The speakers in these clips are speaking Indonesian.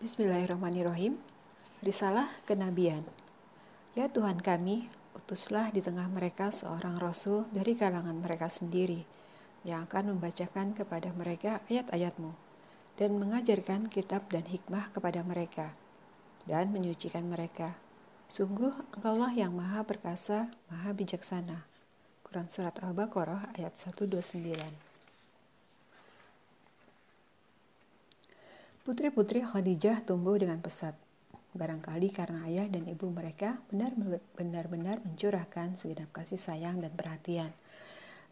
Bismillahirrahmanirrahim. Risalah Kenabian. Ya Tuhan kami, utuslah di tengah mereka seorang rasul dari kalangan mereka sendiri yang akan membacakan kepada mereka ayat-ayatmu dan mengajarkan kitab dan hikmah kepada mereka dan menyucikan mereka. Sungguh engkaulah yang maha perkasa, maha bijaksana. Quran Surat Al-Baqarah ayat 129 Putri-putri Khadijah tumbuh dengan pesat. Barangkali karena ayah dan ibu mereka benar-benar mencurahkan segenap kasih sayang dan perhatian.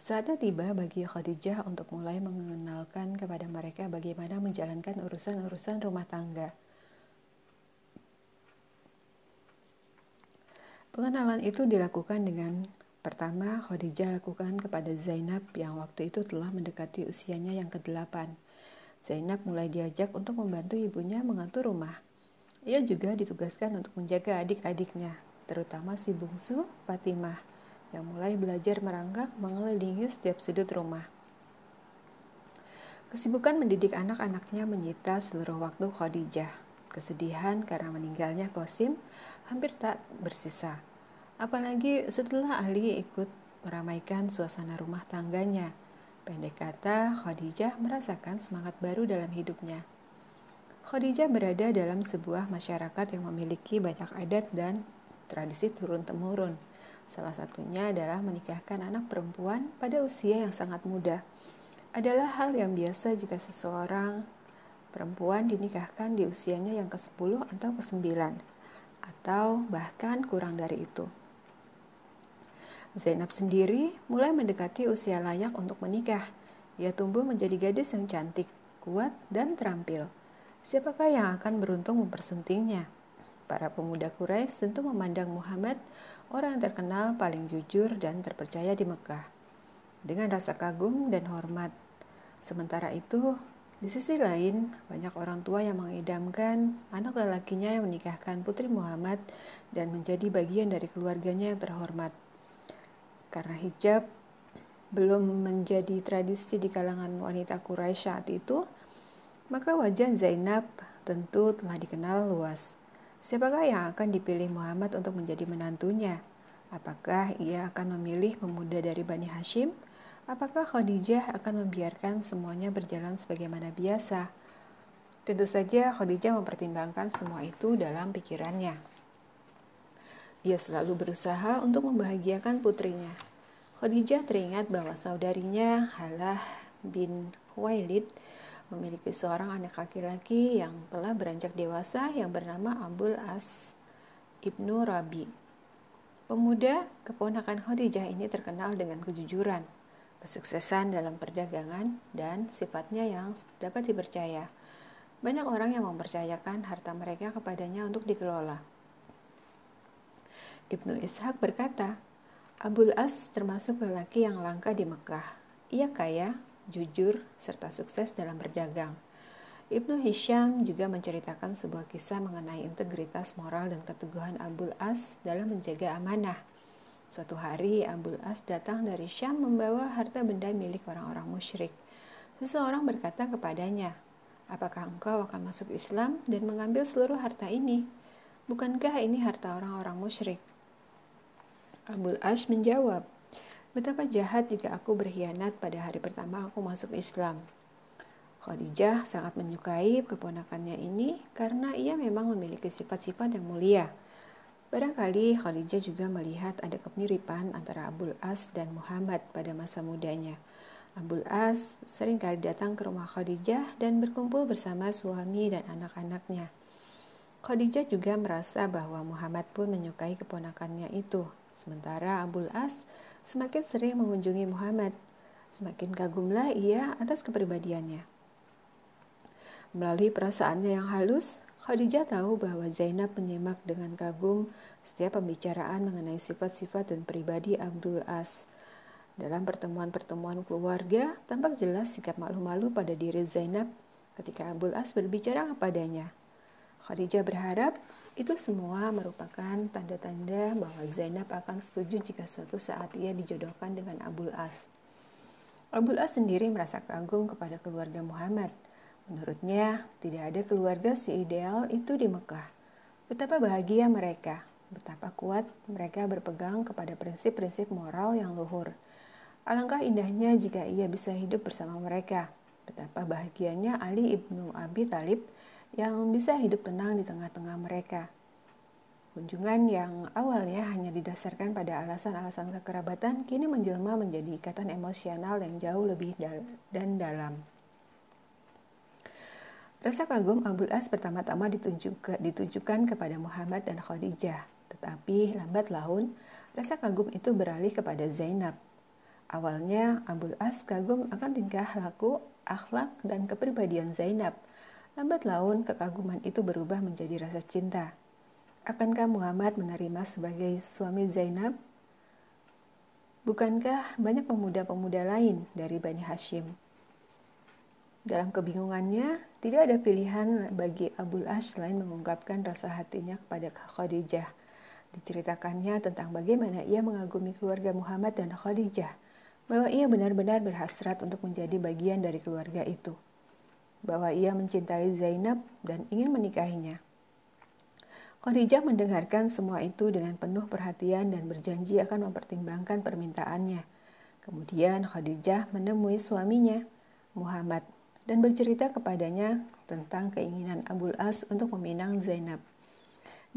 Saatnya tiba bagi Khadijah untuk mulai mengenalkan kepada mereka bagaimana menjalankan urusan-urusan rumah tangga. Pengenalan itu dilakukan dengan pertama Khadijah lakukan kepada Zainab yang waktu itu telah mendekati usianya yang ke-8. Zainab mulai diajak untuk membantu ibunya mengatur rumah. Ia juga ditugaskan untuk menjaga adik-adiknya, terutama si bungsu Fatimah, yang mulai belajar merangkak mengelilingi setiap sudut rumah. Kesibukan mendidik anak-anaknya menyita seluruh waktu Khadijah. Kesedihan karena meninggalnya Qasim hampir tak bersisa. Apalagi setelah Ali ikut meramaikan suasana rumah tangganya. Pendek kata, Khadijah merasakan semangat baru dalam hidupnya. Khadijah berada dalam sebuah masyarakat yang memiliki banyak adat dan tradisi turun-temurun. Salah satunya adalah menikahkan anak perempuan pada usia yang sangat muda. Adalah hal yang biasa jika seseorang perempuan dinikahkan di usianya yang ke-10 atau ke-9 atau bahkan kurang dari itu. Zainab sendiri mulai mendekati usia layak untuk menikah. Ia tumbuh menjadi gadis yang cantik, kuat, dan terampil. Siapakah yang akan beruntung mempersuntingnya? Para pemuda Quraisy tentu memandang Muhammad orang yang terkenal paling jujur dan terpercaya di Mekah dengan rasa kagum dan hormat. Sementara itu, di sisi lain, banyak orang tua yang mengidamkan anak lelakinya yang menikahkan putri Muhammad dan menjadi bagian dari keluarganya yang terhormat. Karena hijab belum menjadi tradisi di kalangan wanita Quraisy saat itu, maka wajah Zainab tentu telah dikenal luas. Siapakah yang akan dipilih Muhammad untuk menjadi menantunya? Apakah ia akan memilih pemuda dari Bani Hashim? Apakah Khadijah akan membiarkan semuanya berjalan sebagaimana biasa? Tentu saja Khadijah mempertimbangkan semua itu dalam pikirannya. Ia selalu berusaha untuk membahagiakan putrinya. Khadijah teringat bahwa saudarinya Halah bin Khuwailid memiliki seorang anak laki-laki yang telah beranjak dewasa yang bernama Abul As Ibnu Rabi. Pemuda keponakan Khadijah ini terkenal dengan kejujuran, kesuksesan dalam perdagangan, dan sifatnya yang dapat dipercaya. Banyak orang yang mempercayakan harta mereka kepadanya untuk dikelola. Ibnu Ishaq berkata, Abul As termasuk lelaki yang langka di Mekah. Ia kaya, jujur, serta sukses dalam berdagang. Ibnu Hisham juga menceritakan sebuah kisah mengenai integritas moral dan keteguhan Abul As dalam menjaga amanah. Suatu hari Abul As datang dari Syam membawa harta benda milik orang-orang musyrik. Seseorang berkata kepadanya, Apakah engkau akan masuk Islam dan mengambil seluruh harta ini? Bukankah ini harta orang-orang musyrik? Abul As menjawab, Betapa jahat jika aku berkhianat pada hari pertama aku masuk Islam. Khadijah sangat menyukai keponakannya ini karena ia memang memiliki sifat-sifat yang mulia. Barangkali Khadijah juga melihat ada kemiripan antara Abul As dan Muhammad pada masa mudanya. Abul As sering kali datang ke rumah Khadijah dan berkumpul bersama suami dan anak-anaknya. Khadijah juga merasa bahwa Muhammad pun menyukai keponakannya itu, sementara Abul As semakin sering mengunjungi Muhammad. Semakin kagumlah ia atas kepribadiannya. Melalui perasaannya yang halus, Khadijah tahu bahwa Zainab menyimak dengan kagum setiap pembicaraan mengenai sifat-sifat dan pribadi Abdul As. Dalam pertemuan-pertemuan keluarga, tampak jelas sikap malu-malu pada diri Zainab ketika Abdul As berbicara kepadanya. Khadijah berharap itu semua merupakan tanda-tanda bahwa Zainab akan setuju jika suatu saat ia dijodohkan dengan Abul As. Abul As sendiri merasa kagum kepada keluarga Muhammad. Menurutnya, tidak ada keluarga seideal itu di Mekah. Betapa bahagia mereka, betapa kuat mereka berpegang kepada prinsip-prinsip moral yang luhur. Alangkah indahnya jika ia bisa hidup bersama mereka. Betapa bahagianya Ali ibnu Abi Talib yang bisa hidup tenang di tengah-tengah mereka. Kunjungan yang awalnya hanya didasarkan pada alasan-alasan kekerabatan kini menjelma menjadi ikatan emosional yang jauh lebih dal dan dalam. Rasa kagum Abul As pertama-tama ditujukan kepada Muhammad dan Khadijah, tetapi lambat laun rasa kagum itu beralih kepada Zainab. Awalnya Abul As kagum akan tingkah laku, akhlak, dan kepribadian Zainab. Lambat laun kekaguman itu berubah menjadi rasa cinta. Akankah Muhammad menerima sebagai suami Zainab? Bukankah banyak pemuda-pemuda lain dari Bani Hashim dalam kebingungannya, tidak ada pilihan bagi Abul As selain mengungkapkan rasa hatinya kepada Khadijah. Diceritakannya tentang bagaimana ia mengagumi keluarga Muhammad dan Khadijah, bahwa ia benar-benar berhasrat untuk menjadi bagian dari keluarga itu, bahwa ia mencintai Zainab dan ingin menikahinya. Khadijah mendengarkan semua itu dengan penuh perhatian dan berjanji akan mempertimbangkan permintaannya. Kemudian Khadijah menemui suaminya, Muhammad, dan bercerita kepadanya tentang keinginan Abul As untuk meminang Zainab.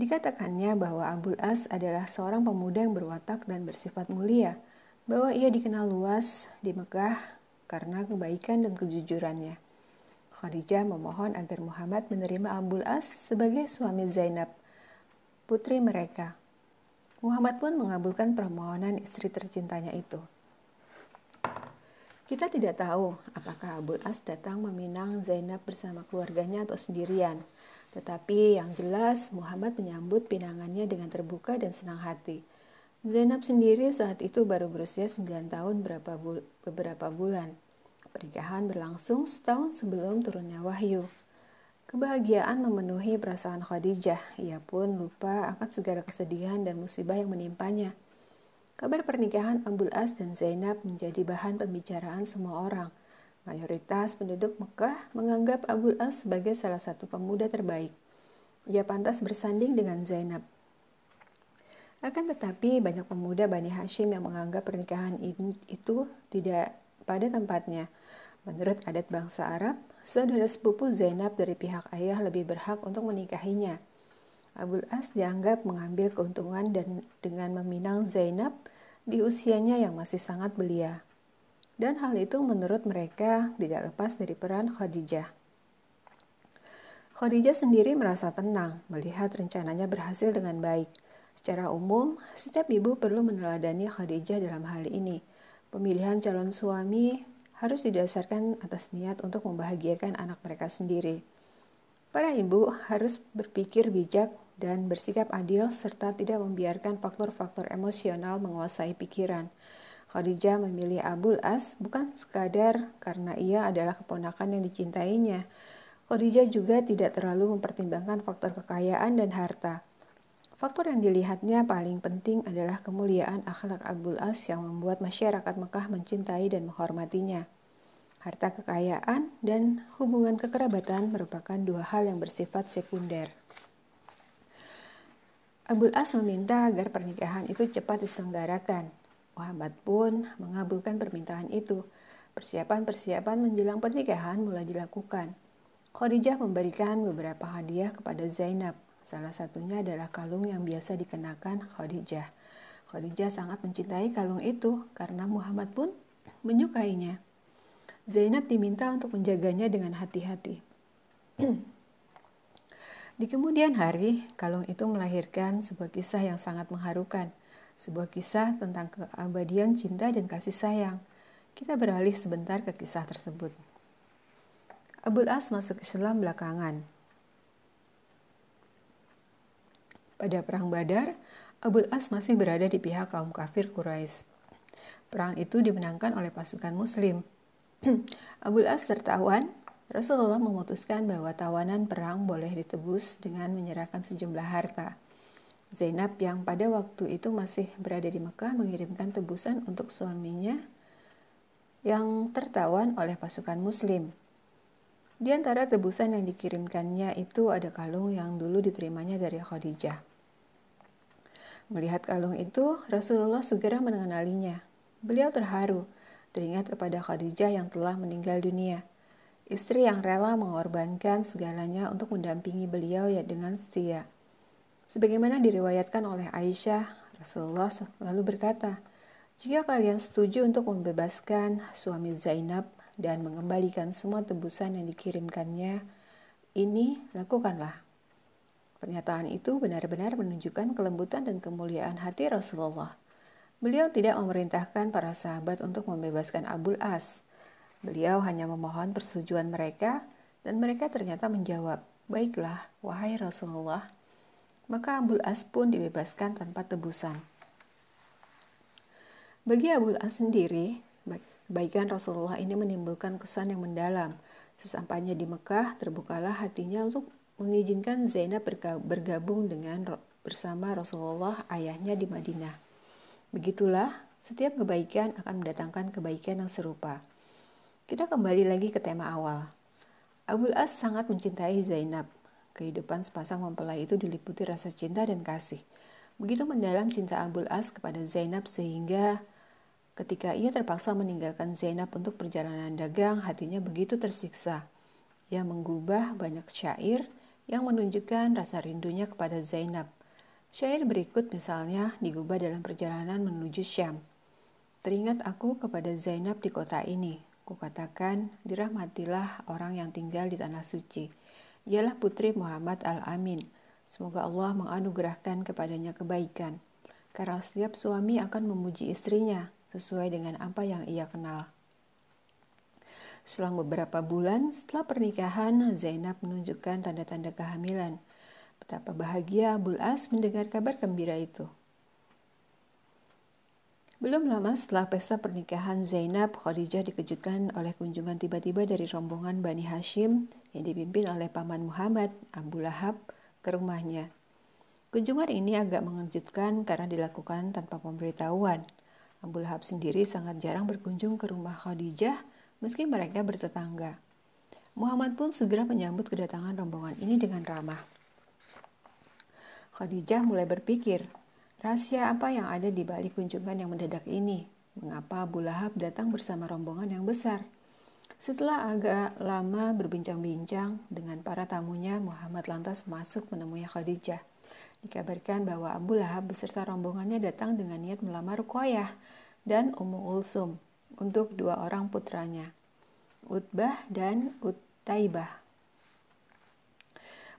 Dikatakannya bahwa Abul As adalah seorang pemuda yang berwatak dan bersifat mulia, bahwa ia dikenal luas di Mekah karena kebaikan dan kejujurannya. Khadijah memohon agar Muhammad menerima Abul As sebagai suami Zainab, putri mereka. Muhammad pun mengabulkan permohonan istri tercintanya itu. Kita tidak tahu apakah Abul As datang meminang Zainab bersama keluarganya atau sendirian. Tetapi yang jelas Muhammad menyambut pinangannya dengan terbuka dan senang hati. Zainab sendiri saat itu baru berusia 9 tahun beberapa bulan. Pernikahan berlangsung setahun sebelum turunnya wahyu. Kebahagiaan memenuhi perasaan Khadijah. Ia pun lupa akan segala kesedihan dan musibah yang menimpanya. Kabar pernikahan Abdul As dan Zainab menjadi bahan pembicaraan semua orang. Mayoritas penduduk Mekah menganggap Abdul As sebagai salah satu pemuda terbaik. Ia pantas bersanding dengan Zainab. Akan tetapi banyak pemuda Bani Hashim yang menganggap pernikahan itu tidak pada tempatnya. Menurut adat bangsa Arab, saudara sepupu Zainab dari pihak ayah lebih berhak untuk menikahinya. Abul As dianggap mengambil keuntungan dan dengan meminang Zainab di usianya yang masih sangat belia. Dan hal itu menurut mereka tidak lepas dari peran Khadijah. Khadijah sendiri merasa tenang melihat rencananya berhasil dengan baik. Secara umum, setiap ibu perlu meneladani Khadijah dalam hal ini. Pemilihan calon suami harus didasarkan atas niat untuk membahagiakan anak mereka sendiri. Para ibu harus berpikir bijak dan bersikap adil serta tidak membiarkan faktor-faktor emosional menguasai pikiran. Khadijah memilih Abul As bukan sekadar karena ia adalah keponakan yang dicintainya. Khadijah juga tidak terlalu mempertimbangkan faktor kekayaan dan harta. Faktor yang dilihatnya paling penting adalah kemuliaan akhlak Abul As yang membuat masyarakat Mekah mencintai dan menghormatinya. Harta kekayaan dan hubungan kekerabatan merupakan dua hal yang bersifat sekunder. Abul As meminta agar pernikahan itu cepat diselenggarakan. Muhammad pun mengabulkan permintaan itu. Persiapan-persiapan menjelang pernikahan mulai dilakukan. Khadijah memberikan beberapa hadiah kepada Zainab. Salah satunya adalah kalung yang biasa dikenakan Khadijah. Khadijah sangat mencintai kalung itu karena Muhammad pun menyukainya. Zainab diminta untuk menjaganya dengan hati-hati. Di kemudian hari, kalung itu melahirkan sebuah kisah yang sangat mengharukan, sebuah kisah tentang keabadian cinta dan kasih sayang. Kita beralih sebentar ke kisah tersebut. Abul As masuk Islam belakangan. Pada perang Badar, Abul As masih berada di pihak kaum kafir Quraisy. Perang itu dimenangkan oleh pasukan Muslim. Abul As tertawan Rasulullah memutuskan bahwa tawanan perang boleh ditebus dengan menyerahkan sejumlah harta. Zainab yang pada waktu itu masih berada di Mekah mengirimkan tebusan untuk suaminya yang tertawan oleh pasukan muslim. Di antara tebusan yang dikirimkannya itu ada kalung yang dulu diterimanya dari Khadijah. Melihat kalung itu, Rasulullah segera mengenalinya. Beliau terharu, teringat kepada Khadijah yang telah meninggal dunia. Istri yang rela mengorbankan segalanya untuk mendampingi beliau ya dengan setia. Sebagaimana diriwayatkan oleh Aisyah, Rasulullah lalu berkata, "Jika kalian setuju untuk membebaskan suami Zainab dan mengembalikan semua tebusan yang dikirimkannya, ini lakukanlah. Pernyataan itu benar-benar menunjukkan kelembutan dan kemuliaan hati Rasulullah. Beliau tidak memerintahkan para sahabat untuk membebaskan Abul As. Beliau hanya memohon persetujuan mereka, dan mereka ternyata menjawab, "Baiklah, wahai Rasulullah." Maka Abul As pun dibebaskan tanpa tebusan. Bagi Abul As sendiri, Kebaikan Rasulullah ini menimbulkan kesan yang mendalam. Sesampainya di Mekah, terbukalah hatinya untuk mengizinkan Zainab bergabung dengan bersama Rasulullah ayahnya di Madinah. Begitulah, setiap kebaikan akan mendatangkan kebaikan yang serupa. Kita kembali lagi ke tema awal. Abul As sangat mencintai Zainab. Kehidupan sepasang mempelai itu diliputi rasa cinta dan kasih. Begitu mendalam cinta Abul As kepada Zainab sehingga Ketika ia terpaksa meninggalkan Zainab untuk perjalanan dagang, hatinya begitu tersiksa. Ia menggubah banyak syair yang menunjukkan rasa rindunya kepada Zainab. Syair berikut misalnya digubah dalam perjalanan menuju Syam. Teringat aku kepada Zainab di kota ini. Kukatakan, dirahmatilah orang yang tinggal di tanah suci. Ialah putri Muhammad Al-Amin. Semoga Allah menganugerahkan kepadanya kebaikan. Karena setiap suami akan memuji istrinya, sesuai dengan apa yang ia kenal. Selang beberapa bulan setelah pernikahan, Zainab menunjukkan tanda-tanda kehamilan. Betapa bahagia Abul As mendengar kabar gembira itu. Belum lama setelah pesta pernikahan Zainab, Khadijah dikejutkan oleh kunjungan tiba-tiba dari rombongan Bani Hashim yang dipimpin oleh Paman Muhammad, Abu Lahab, ke rumahnya. Kunjungan ini agak mengejutkan karena dilakukan tanpa pemberitahuan. Abu Lahab sendiri sangat jarang berkunjung ke rumah Khadijah meski mereka bertetangga. Muhammad pun segera menyambut kedatangan rombongan ini dengan ramah. Khadijah mulai berpikir, rahasia apa yang ada di balik kunjungan yang mendadak ini? Mengapa Abu Lahab datang bersama rombongan yang besar? Setelah agak lama berbincang-bincang dengan para tamunya, Muhammad lantas masuk menemui Khadijah. Dikabarkan bahwa Abu Lahab beserta rombongannya datang dengan niat melamar Ruqayyah dan Ummu Ulsum untuk dua orang putranya, Utbah dan Utaibah.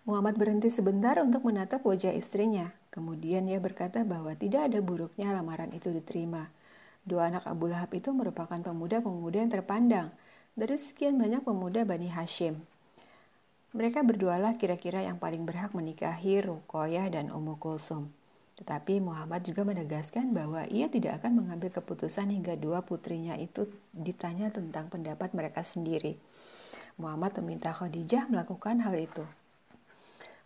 Muhammad berhenti sebentar untuk menatap wajah istrinya. Kemudian ia berkata bahwa tidak ada buruknya lamaran itu diterima. Dua anak Abu Lahab itu merupakan pemuda-pemuda yang terpandang dari sekian banyak pemuda Bani Hashim. Mereka berdualah kira-kira yang paling berhak menikahi Rukoyah dan Ummu Kulsum. Tetapi Muhammad juga menegaskan bahwa ia tidak akan mengambil keputusan hingga dua putrinya itu ditanya tentang pendapat mereka sendiri. Muhammad meminta Khadijah melakukan hal itu.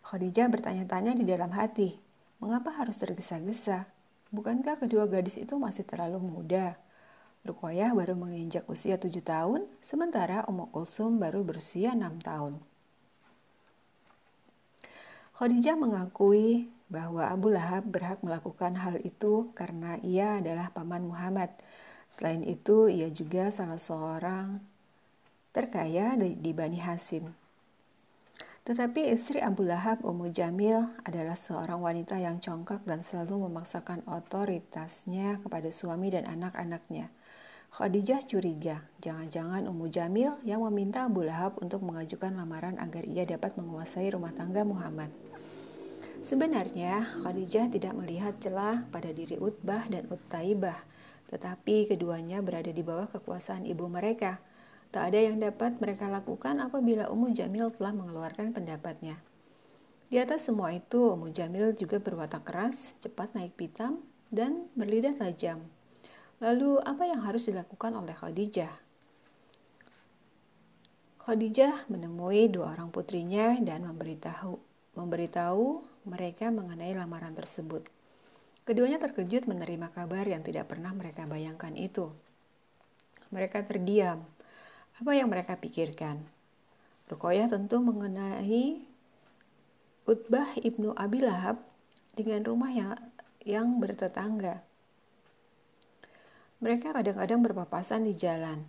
Khadijah bertanya-tanya di dalam hati, mengapa harus tergesa-gesa? Bukankah kedua gadis itu masih terlalu muda? Rukoyah baru menginjak usia tujuh tahun, sementara Ummu Kulsum baru berusia enam tahun. Khadijah mengakui bahwa Abu Lahab berhak melakukan hal itu karena ia adalah paman Muhammad. Selain itu, ia juga salah seorang terkaya di Bani Hasim. Tetapi istri Abu Lahab, Ummu Jamil, adalah seorang wanita yang congkak dan selalu memaksakan otoritasnya kepada suami dan anak-anaknya. Khadijah curiga, jangan-jangan Ummu Jamil yang meminta Abu Lahab untuk mengajukan lamaran agar ia dapat menguasai rumah tangga Muhammad. Sebenarnya, Khadijah tidak melihat celah pada diri Utbah dan Utaibah, tetapi keduanya berada di bawah kekuasaan ibu mereka. Tak ada yang dapat mereka lakukan apabila Ummu Jamil telah mengeluarkan pendapatnya. Di atas semua itu, Ummu Jamil juga berwatak keras, cepat naik pitam, dan berlidah tajam. Lalu, apa yang harus dilakukan oleh Khadijah? Khadijah menemui dua orang putrinya dan memberitahu memberitahu mereka mengenai lamaran tersebut. Keduanya terkejut menerima kabar yang tidak pernah mereka bayangkan itu. Mereka terdiam. Apa yang mereka pikirkan? Rukoyah tentu mengenai Utbah ibnu Abi Lahab dengan rumah yang, yang bertetangga. Mereka kadang-kadang berpapasan di jalan.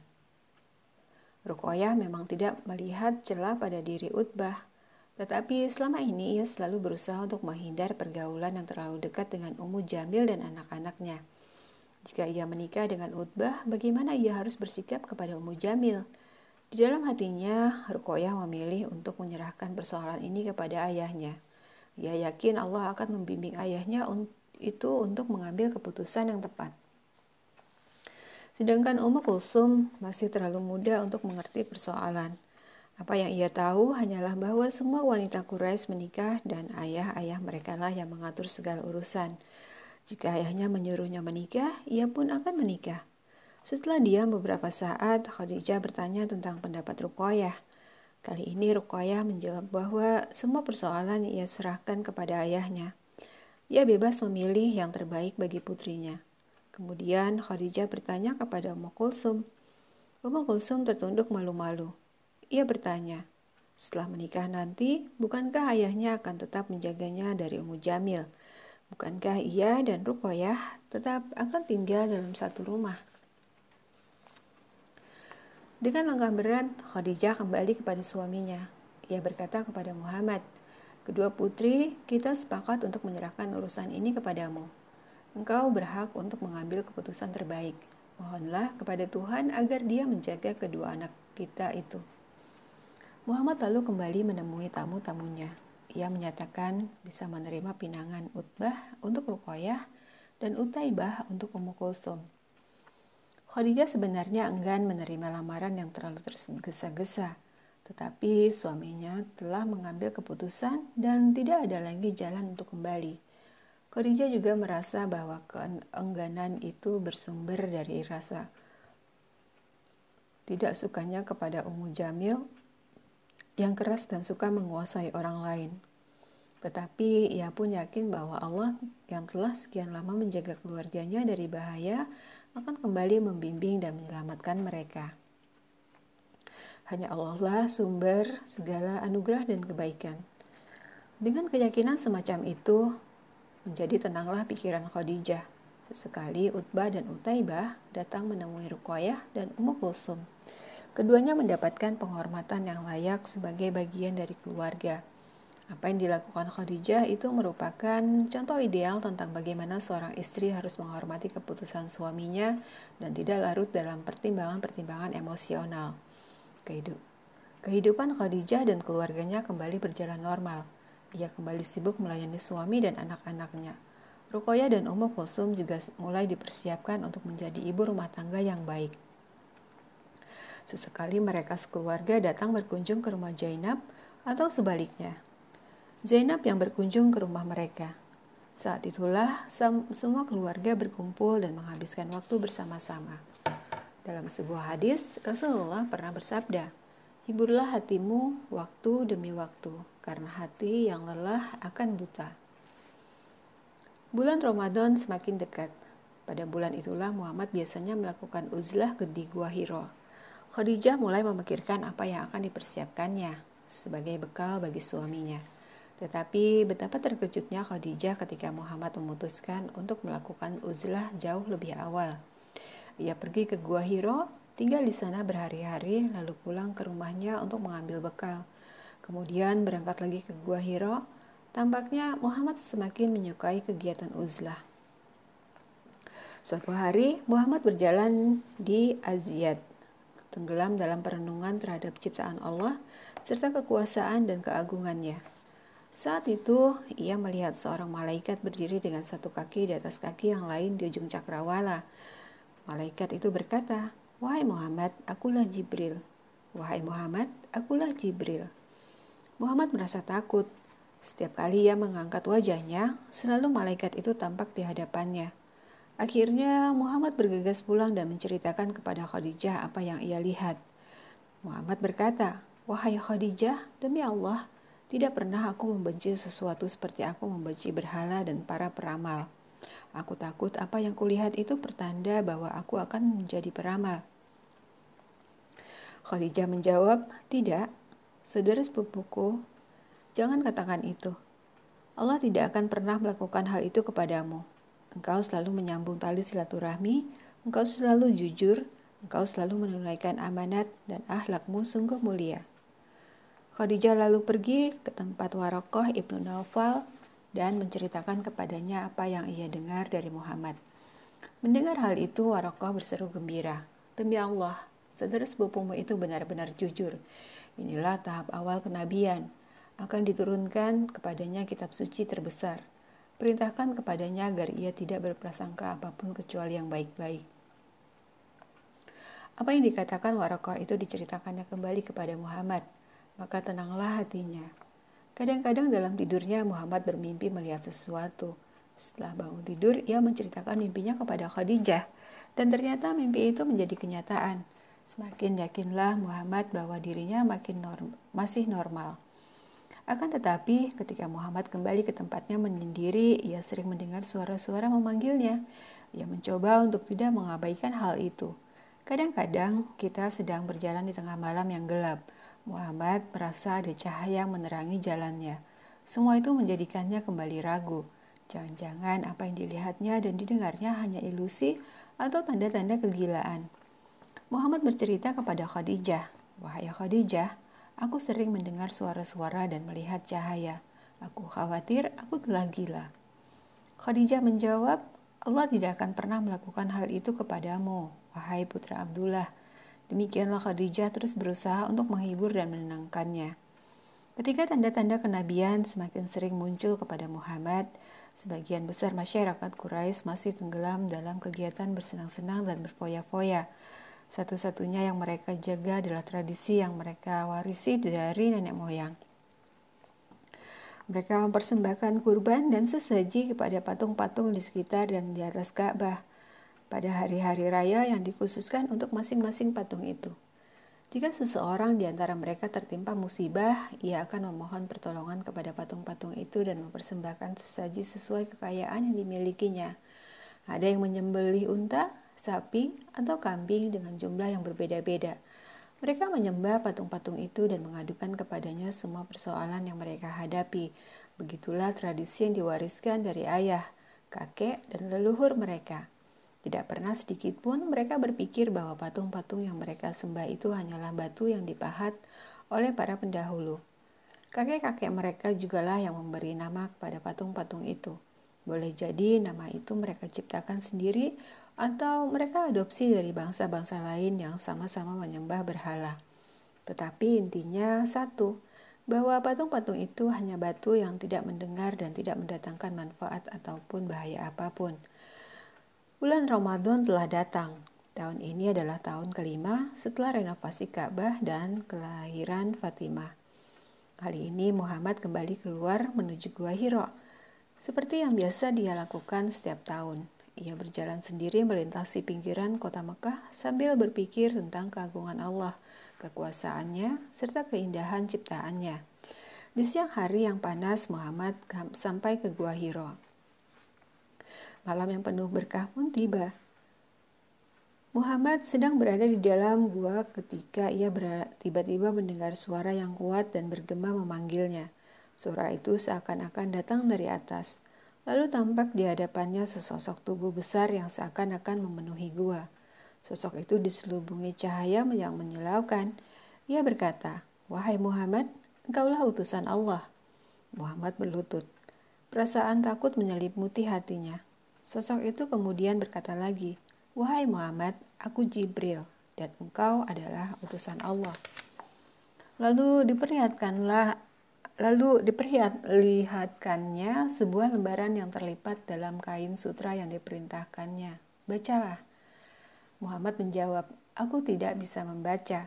Rukoyah memang tidak melihat celah pada diri Utbah, tetapi selama ini ia selalu berusaha untuk menghindar pergaulan yang terlalu dekat dengan Ummu Jamil dan anak-anaknya. Jika ia menikah dengan Utbah, bagaimana ia harus bersikap kepada Ummu Jamil? Di dalam hatinya, Rukoyah memilih untuk menyerahkan persoalan ini kepada ayahnya. Ia yakin Allah akan membimbing ayahnya itu untuk mengambil keputusan yang tepat. Sedangkan Ummu Kulsum masih terlalu muda untuk mengerti persoalan. Apa yang ia tahu hanyalah bahwa semua wanita Quraisy menikah dan ayah-ayah mereka lah yang mengatur segala urusan. Jika ayahnya menyuruhnya menikah, ia pun akan menikah. Setelah diam beberapa saat, Khadijah bertanya tentang pendapat Ruqayyah. Kali ini Ruqayyah menjawab bahwa semua persoalan ia serahkan kepada ayahnya. Ia bebas memilih yang terbaik bagi putrinya. Kemudian Khadijah bertanya kepada Ummu Kulsum. Ummu Kulsum tertunduk malu-malu. Ia bertanya, setelah menikah nanti, bukankah ayahnya akan tetap menjaganya dari Ummu Jamil? Bukankah ia dan Ruqayyah tetap akan tinggal dalam satu rumah? Dengan langkah berat, Khadijah kembali kepada suaminya. Ia berkata kepada Muhammad, Kedua putri, kita sepakat untuk menyerahkan urusan ini kepadamu. Engkau berhak untuk mengambil keputusan terbaik. Mohonlah kepada Tuhan agar dia menjaga kedua anak kita itu. Muhammad lalu kembali menemui tamu-tamunya. Ia menyatakan bisa menerima pinangan Utbah untuk Ruqayyah dan Utaibah untuk Ummu Kulsum. Khadijah sebenarnya enggan menerima lamaran yang terlalu tergesa-gesa, tetapi suaminya telah mengambil keputusan dan tidak ada lagi jalan untuk kembali. Khadijah juga merasa bahwa keengganan itu bersumber dari rasa tidak sukanya kepada Ummu Jamil yang keras dan suka menguasai orang lain. Tetapi ia pun yakin bahwa Allah yang telah sekian lama menjaga keluarganya dari bahaya akan kembali membimbing dan menyelamatkan mereka. Hanya Allah lah sumber segala anugerah dan kebaikan. Dengan keyakinan semacam itu, menjadi tenanglah pikiran Khadijah. Sesekali Utbah dan Utaibah datang menemui Ruqayyah dan Ummu Kulsum. Keduanya mendapatkan penghormatan yang layak sebagai bagian dari keluarga. Apa yang dilakukan Khadijah itu merupakan contoh ideal tentang bagaimana seorang istri harus menghormati keputusan suaminya dan tidak larut dalam pertimbangan-pertimbangan emosional. Kehidupan Khadijah dan keluarganya kembali berjalan normal. Ia kembali sibuk melayani suami dan anak-anaknya. Rukoya dan Ummu Kulsum juga mulai dipersiapkan untuk menjadi ibu rumah tangga yang baik. Sesekali mereka sekeluarga datang berkunjung ke rumah Zainab atau sebaliknya, Zainab yang berkunjung ke rumah mereka. Saat itulah semua keluarga berkumpul dan menghabiskan waktu bersama-sama. Dalam sebuah hadis, Rasulullah pernah bersabda, Hiburlah hatimu waktu demi waktu, karena hati yang lelah akan buta. Bulan Ramadan semakin dekat. Pada bulan itulah Muhammad biasanya melakukan uzlah ke di Gua Hiro. Khadijah mulai memikirkan apa yang akan dipersiapkannya sebagai bekal bagi suaminya. Tetapi betapa terkejutnya Khadijah ketika Muhammad memutuskan untuk melakukan uzlah jauh lebih awal. Ia pergi ke Gua Hiro, tinggal di sana berhari-hari, lalu pulang ke rumahnya untuk mengambil bekal. Kemudian berangkat lagi ke Gua Hiro. Tampaknya Muhammad semakin menyukai kegiatan uzlah. Suatu hari, Muhammad berjalan di Aziyad, tenggelam dalam perenungan terhadap ciptaan Allah serta kekuasaan dan keagungannya. Saat itu, ia melihat seorang malaikat berdiri dengan satu kaki di atas kaki yang lain di ujung cakrawala. Malaikat itu berkata, Wahai Muhammad, akulah Jibril. Wahai Muhammad, akulah Jibril. Muhammad merasa takut. Setiap kali ia mengangkat wajahnya, selalu malaikat itu tampak di hadapannya. Akhirnya Muhammad bergegas pulang dan menceritakan kepada Khadijah apa yang ia lihat. Muhammad berkata, Wahai Khadijah, demi Allah, tidak pernah aku membenci sesuatu seperti aku membenci berhala dan para peramal. Aku takut apa yang kulihat itu pertanda bahwa aku akan menjadi peramal. Khadijah menjawab, tidak. Saudara sepupuku, jangan katakan itu. Allah tidak akan pernah melakukan hal itu kepadamu. Engkau selalu menyambung tali silaturahmi, engkau selalu jujur, engkau selalu menunaikan amanat, dan ahlakmu sungguh mulia. Khadijah lalu pergi ke tempat Warokoh ibnu Naufal dan menceritakan kepadanya apa yang ia dengar dari Muhammad. Mendengar hal itu, Warokoh berseru gembira. Demi Allah, saudara sepupumu itu benar-benar jujur. Inilah tahap awal kenabian. Akan diturunkan kepadanya kitab suci terbesar. Perintahkan kepadanya agar ia tidak berprasangka apa pun kecuali yang baik-baik. Apa yang dikatakan Warokoh itu diceritakannya kembali kepada Muhammad, maka tenanglah hatinya. Kadang-kadang dalam tidurnya Muhammad bermimpi melihat sesuatu. Setelah bangun tidur, ia menceritakan mimpinya kepada Khadijah, dan ternyata mimpi itu menjadi kenyataan. Semakin yakinlah Muhammad bahwa dirinya makin norm masih normal. Akan tetapi, ketika Muhammad kembali ke tempatnya menyendiri, ia sering mendengar suara-suara memanggilnya. Ia mencoba untuk tidak mengabaikan hal itu. Kadang-kadang kita sedang berjalan di tengah malam yang gelap. Muhammad merasa ada cahaya menerangi jalannya. Semua itu menjadikannya kembali ragu. Jangan-jangan apa yang dilihatnya dan didengarnya hanya ilusi atau tanda-tanda kegilaan. Muhammad bercerita kepada Khadijah, Wahai Khadijah, aku sering mendengar suara-suara dan melihat cahaya. Aku khawatir aku telah gila. Khadijah menjawab, Allah tidak akan pernah melakukan hal itu kepadamu, wahai putra Abdullah. Demikianlah Khadijah terus berusaha untuk menghibur dan menenangkannya. Ketika tanda-tanda kenabian semakin sering muncul kepada Muhammad, sebagian besar masyarakat Quraisy masih tenggelam dalam kegiatan bersenang-senang dan berfoya-foya. Satu-satunya yang mereka jaga adalah tradisi yang mereka warisi dari nenek moyang. Mereka mempersembahkan kurban dan sesaji kepada patung-patung di sekitar dan di atas Ka'bah pada hari-hari raya yang dikhususkan untuk masing-masing patung itu. Jika seseorang di antara mereka tertimpa musibah, ia akan memohon pertolongan kepada patung-patung itu dan mempersembahkan sesaji sesuai kekayaan yang dimilikinya. Ada yang menyembelih unta, sapi, atau kambing dengan jumlah yang berbeda-beda. Mereka menyembah patung-patung itu dan mengadukan kepadanya semua persoalan yang mereka hadapi. Begitulah tradisi yang diwariskan dari ayah, kakek, dan leluhur mereka. Tidak pernah sedikit pun mereka berpikir bahwa patung-patung yang mereka sembah itu hanyalah batu yang dipahat oleh para pendahulu. Kakek-kakek mereka jugalah yang memberi nama kepada patung-patung itu. Boleh jadi nama itu mereka ciptakan sendiri atau mereka adopsi dari bangsa-bangsa lain yang sama-sama menyembah berhala. Tetapi intinya satu, bahwa patung-patung itu hanya batu yang tidak mendengar dan tidak mendatangkan manfaat ataupun bahaya apa pun. Bulan Ramadan telah datang. Tahun ini adalah tahun kelima setelah renovasi Ka'bah dan kelahiran Fatimah. Kali ini Muhammad kembali keluar menuju Gua Hiro, seperti yang biasa dia lakukan setiap tahun. Ia berjalan sendiri melintasi pinggiran kota Mekah sambil berpikir tentang keagungan Allah, kekuasaannya, serta keindahan ciptaannya. Di siang hari yang panas, Muhammad sampai ke Gua Hiro. Malam yang penuh berkah pun tiba. Muhammad sedang berada di dalam gua ketika ia tiba-tiba mendengar suara yang kuat dan bergema memanggilnya. Suara itu seakan-akan datang dari atas. Lalu tampak di hadapannya sesosok tubuh besar yang seakan-akan memenuhi gua. Sosok itu diselubungi cahaya yang menyilaukan. Ia berkata, Wahai Muhammad, engkaulah utusan Allah. Muhammad berlutut. Perasaan takut menyelimuti hatinya. Sosok itu kemudian berkata lagi, Wahai Muhammad, aku Jibril, dan engkau adalah utusan Allah. Lalu diperlihatkanlah Lalu diperlihatkannya sebuah lembaran yang terlipat dalam kain sutra yang diperintahkannya. Bacalah. Muhammad menjawab, aku tidak bisa membaca.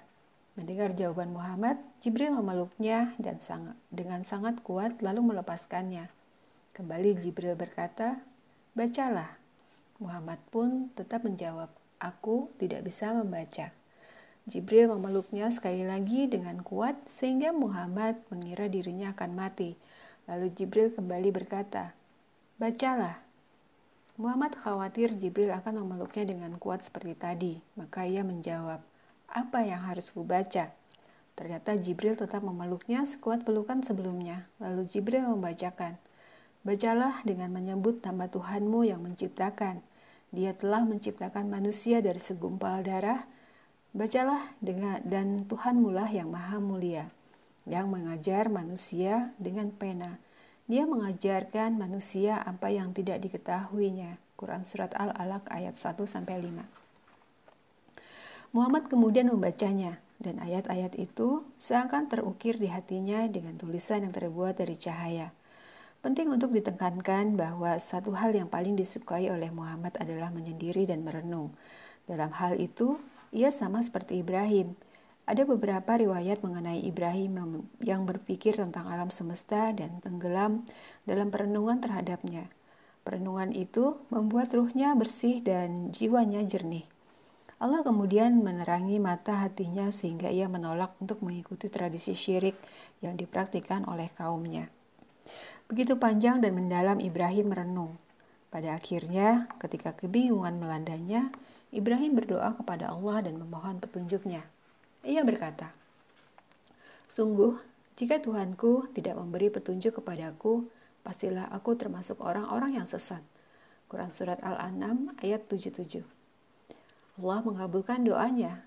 Mendengar jawaban Muhammad, Jibril memeluknya dan sangat, dengan sangat kuat lalu melepaskannya. Kembali Jibril berkata, bacalah. Muhammad pun tetap menjawab, aku tidak bisa membaca. Jibril memeluknya sekali lagi dengan kuat sehingga Muhammad mengira dirinya akan mati. Lalu Jibril kembali berkata, "Bacalah." Muhammad khawatir Jibril akan memeluknya dengan kuat seperti tadi, maka ia menjawab, "Apa yang harus kubaca?" Ternyata Jibril tetap memeluknya sekuat pelukan sebelumnya. Lalu Jibril membacakan, Bacalah dengan menyebut nama Tuhanmu yang menciptakan. Dia telah menciptakan manusia dari segumpal darah. Bacalah dengan dan Tuhanmu lah yang maha mulia, yang mengajar manusia dengan pena. Dia mengajarkan manusia apa yang tidak diketahuinya. Quran Surat Al-Alaq ayat 1-5 Muhammad kemudian membacanya, dan ayat-ayat itu seakan terukir di hatinya dengan tulisan yang terbuat dari cahaya. Penting untuk ditekankan bahwa satu hal yang paling disukai oleh Muhammad adalah menyendiri dan merenung. Dalam hal itu, ia sama seperti Ibrahim. Ada beberapa riwayat mengenai Ibrahim yang berpikir tentang alam semesta dan tenggelam dalam perenungan terhadapnya. Perenungan itu membuat ruhnya bersih dan jiwanya jernih. Allah kemudian menerangi mata hatinya sehingga ia menolak untuk mengikuti tradisi syirik yang dipraktikkan oleh kaumnya. Begitu panjang dan mendalam Ibrahim merenung. Pada akhirnya, ketika kebingungan melandanya, Ibrahim berdoa kepada Allah dan memohon petunjuknya. Ia berkata, Sungguh, jika Tuhanku tidak memberi petunjuk kepadaku, pastilah aku termasuk orang-orang yang sesat. Quran Surat Al-An'am ayat 77 Allah mengabulkan doanya,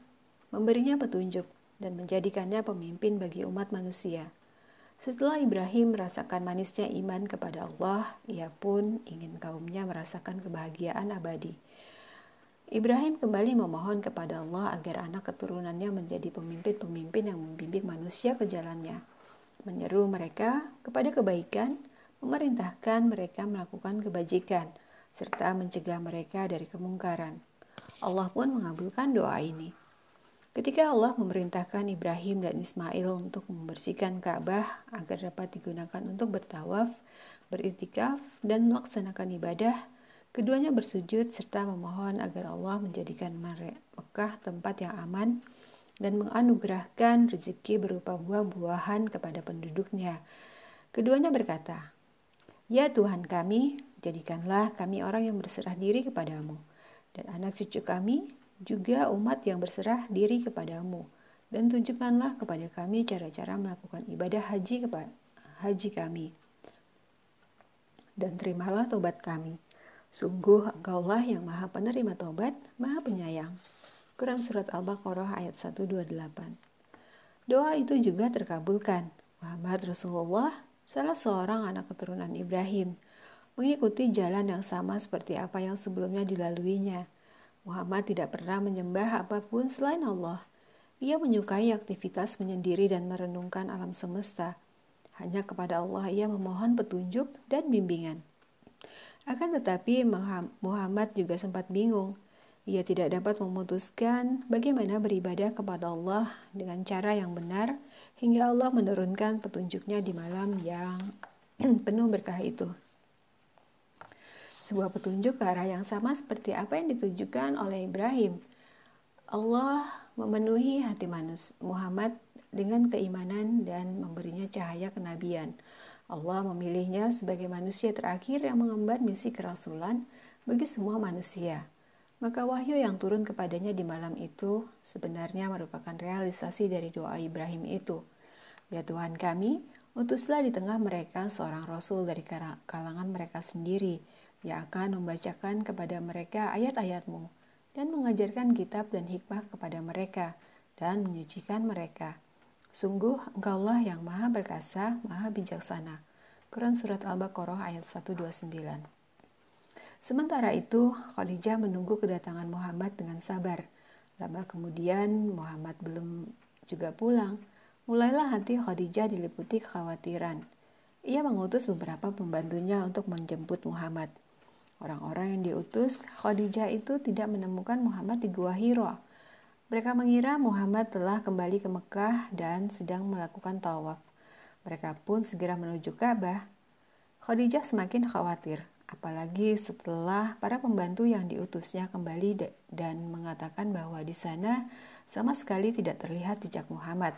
memberinya petunjuk, dan menjadikannya pemimpin bagi umat manusia. Setelah Ibrahim merasakan manisnya iman kepada Allah, ia pun ingin kaumnya merasakan kebahagiaan abadi. Ibrahim kembali memohon kepada Allah agar anak keturunannya menjadi pemimpin-pemimpin yang membimbing manusia ke jalannya, menyeru mereka kepada kebaikan, memerintahkan mereka melakukan kebajikan, serta mencegah mereka dari kemungkaran. Allah pun mengabulkan doa ini. Ketika Allah memerintahkan Ibrahim dan Ismail untuk membersihkan Ka'bah agar dapat digunakan untuk bertawaf, beritikaf, dan melaksanakan ibadah, keduanya bersujud serta memohon agar Allah menjadikan Mekah tempat yang aman dan menganugerahkan rezeki berupa buah-buahan kepada penduduknya. Keduanya berkata, Ya Tuhan kami, jadikanlah kami orang yang berserah diri kepadamu, dan anak cucu kami juga umat yang berserah diri kepadamu. Dan tunjukkanlah kepada kami cara-cara melakukan ibadah haji kepada haji kami. Dan terimalah tobat kami sungguh engkaulah yang maha penerima tobat maha penyayang Quran Surat Al-Baqarah ayat 128 Doa itu juga terkabulkan. Muhammad Rasulullah, salah seorang anak keturunan Ibrahim, mengikuti jalan yang sama seperti apa yang sebelumnya dilaluinya. Muhammad tidak pernah menyembah apa pun selain Allah. Ia menyukai aktivitas menyendiri dan merenungkan alam semesta. Hanya kepada Allah ia memohon petunjuk dan bimbingan. Akan tetapi Muhammad juga sempat bingung. Ia tidak dapat memutuskan bagaimana beribadah kepada Allah dengan cara yang benar hingga Allah menurunkan petunjuknya di malam yang penuh berkah itu sebuah petunjuk ke arah yang sama seperti apa yang ditujukan oleh Ibrahim. Allah memenuhi hati manusia Muhammad dengan keimanan dan memberinya cahaya kenabian. Allah memilihnya sebagai manusia terakhir yang mengemban misi kerasulan bagi semua manusia. Maka wahyu yang turun kepadanya di malam itu sebenarnya merupakan realisasi dari doa Ibrahim itu. Ya Tuhan kami, utuslah di tengah mereka seorang rasul dari kalangan mereka sendiri yang akan membacakan kepada mereka ayat-ayatmu dan mengajarkan kitab dan hikmah kepada mereka dan menyucikan mereka. Sungguh engkaulah yang maha perkasa, maha bijaksana. Quran Surat Al-Baqarah ayat 129 Sementara itu, Khadijah menunggu kedatangan Muhammad dengan sabar. Lama kemudian, Muhammad belum juga pulang. Mulailah hati Khadijah diliputi kekhawatiran. Ia mengutus beberapa pembantunya untuk menjemput Muhammad. Orang-orang yang diutus Khadijah itu tidak menemukan Muhammad di Gua Hiro. Mereka mengira Muhammad telah kembali ke Mekah dan sedang melakukan tawaf. Mereka pun segera menuju Ka'bah. Khadijah semakin khawatir, apalagi setelah para pembantu yang diutusnya kembali dan mengatakan bahwa di sana sama sekali tidak terlihat jejak Muhammad.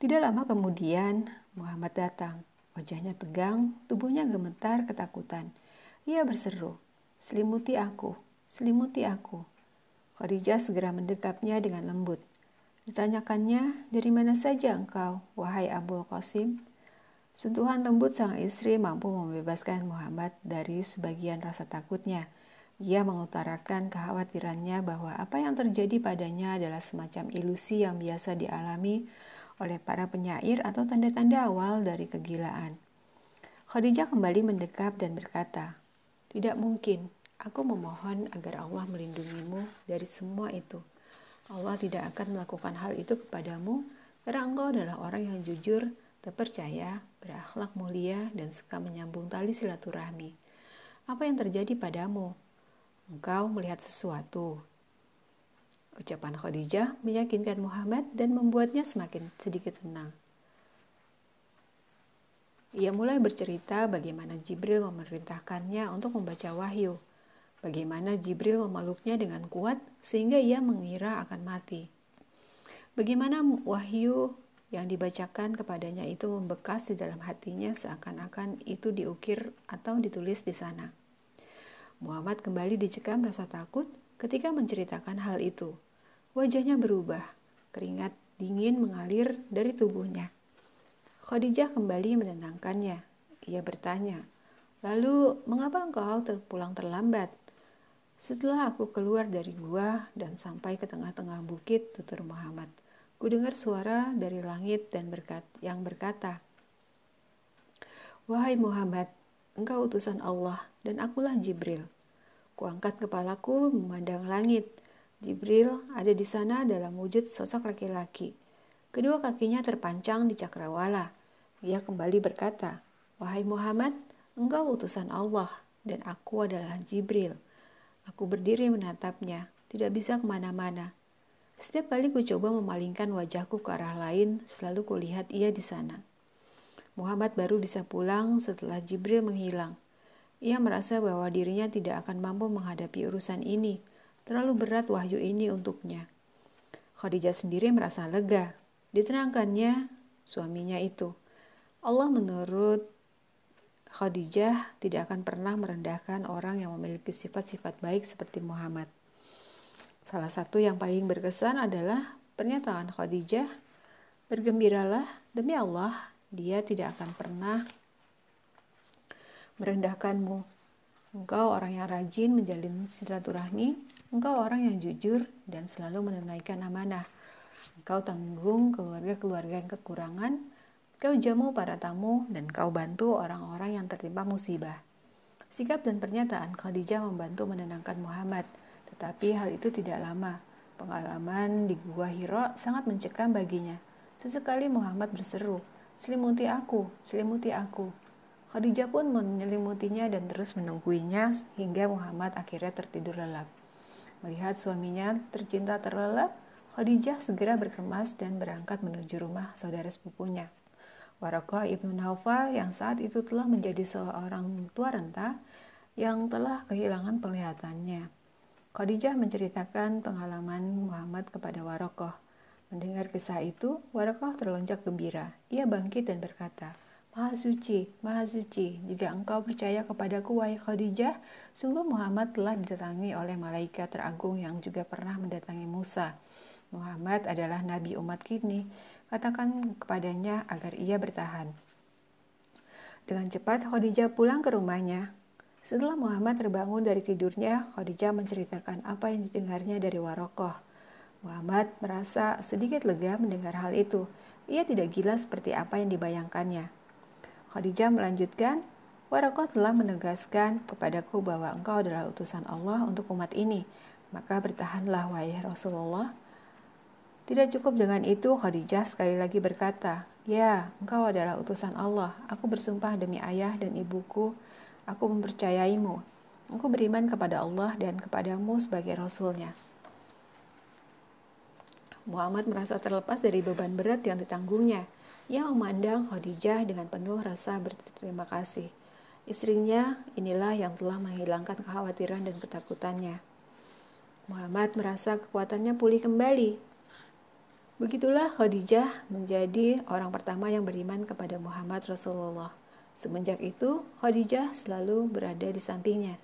Tidak lama kemudian, Muhammad datang. Wajahnya tegang, tubuhnya gemetar ketakutan. Ia berseru, selimuti aku, selimuti aku. Khadijah segera mendekapnya dengan lembut. Ditanyakannya, dari mana saja engkau, wahai Abu Qasim? Sentuhan lembut sang istri mampu membebaskan Muhammad dari sebagian rasa takutnya. Ia mengutarakan kekhawatirannya bahwa apa yang terjadi padanya adalah semacam ilusi yang biasa dialami oleh para penyair atau tanda-tanda awal dari kegilaan. Khadijah kembali mendekap dan berkata, "Tidak mungkin. Aku memohon agar Allah melindungimu dari semua itu. Allah tidak akan melakukan hal itu kepadamu karena engkau adalah orang yang jujur, terpercaya, berakhlak mulia, dan suka menyambung tali silaturahmi. Apa yang terjadi padamu? Engkau melihat sesuatu. Ucapan Khadijah meyakinkan Muhammad dan membuatnya semakin sedikit tenang. Ia mulai bercerita bagaimana Jibril memerintahkannya untuk membaca wahyu, bagaimana Jibril memeluknya dengan kuat sehingga ia mengira akan mati. Bagaimana wahyu yang dibacakan kepadanya itu membekas di dalam hatinya seakan-akan itu diukir atau ditulis di sana. Muhammad kembali dicekam rasa takut ketika menceritakan hal itu. Wajahnya berubah, keringat dingin mengalir dari tubuhnya. Khadijah kembali menenangkannya. Ia bertanya, Lalu, mengapa engkau terpulang terlambat? Setelah aku keluar dari gua dan sampai ke tengah-tengah bukit, tutur Muhammad. Kudengar suara dari langit dan berkat, yang berkata, Wahai Muhammad, engkau utusan Allah dan akulah Jibril. Kuangkat kepalaku memandang langit. Jibril ada di sana dalam wujud sosok laki-laki. Kedua kakinya terpancang di cakrawala. Ia kembali berkata, Wahai Muhammad, engkau utusan Allah dan aku adalah Jibril. Aku berdiri menatapnya, tidak bisa ke mana-mana. Setiap kali ku coba memalingkan wajahku ke arah lain, selalu kulihat ia di sana. Muhammad baru bisa pulang setelah Jibril menghilang. Ia merasa bahwa dirinya tidak akan mampu menghadapi urusan ini. Terlalu berat wahyu ini untuknya. Khadijah sendiri merasa lega. Diterangkannya suaminya itu. Allah menurut Khadijah tidak akan pernah merendahkan orang yang memiliki sifat-sifat baik seperti Muhammad. Salah satu yang paling berkesan adalah pernyataan Khadijah, "Bergembiralah demi Allah, Dia tidak akan pernah merendahkanmu. Engkau orang yang rajin menjalin silaturahmi, engkau orang yang jujur dan selalu menunaikan amanah. Engkau tanggung keluarga-keluarga yang kekurangan, kau jamu para tamu, dan kau bantu orang-orang yang tertimpa musibah." Sikap dan pernyataan Khadijah membantu menenangkan Muhammad – tetapi hal itu tidak lama. Pengalaman di Gua Hiro sangat mencekam baginya. Sesekali Muhammad berseru, Selimuti aku, selimuti aku. Khadijah pun menyelimutinya dan terus menungguinya hingga Muhammad akhirnya tertidur lelap. Melihat suaminya tercinta terlelap, Khadijah segera berkemas dan berangkat menuju rumah saudara sepupunya. Warokoh ibnu Naufal yang saat itu telah menjadi seorang tua renta yang telah kehilangan penglihatannya. Khadijah menceritakan pengalaman Muhammad kepada Warokoh. Mendengar kisah itu, Warokoh terlonjak gembira. Ia bangkit dan berkata, Maha suci, maha suci, jika engkau percaya kepadaku, wahai Khadijah, sungguh Muhammad telah didatangi oleh malaikat teragung yang juga pernah mendatangi Musa. Muhammad adalah nabi umat kini. Katakan kepadanya agar ia bertahan. Dengan cepat Khadijah pulang ke rumahnya. Setelah Muhammad terbangun dari tidurnya, Khadijah menceritakan apa yang didengarnya dari Warokoh. Muhammad merasa sedikit lega mendengar hal itu. Ia tidak gila seperti apa yang dibayangkannya. Khadijah melanjutkan, Warokoh telah menegaskan kepadaku bahwa engkau adalah utusan Allah untuk umat ini. Maka bertahanlah wahai Rasulullah. Tidak cukup dengan itu, Khadijah sekali lagi berkata, Ya, engkau adalah utusan Allah. Aku bersumpah demi ayah dan ibuku Aku mempercayaimu. Aku beriman kepada Allah dan kepadamu sebagai Rasulnya. Muhammad merasa terlepas dari beban berat yang ditanggungnya. Ia memandang Khadijah dengan penuh rasa berterima kasih. Istrinya inilah yang telah menghilangkan kekhawatiran dan ketakutannya. Muhammad merasa kekuatannya pulih kembali. Begitulah Khadijah menjadi orang pertama yang beriman kepada Muhammad Rasulullah. Semenjak itu, Khadijah selalu berada di sampingnya,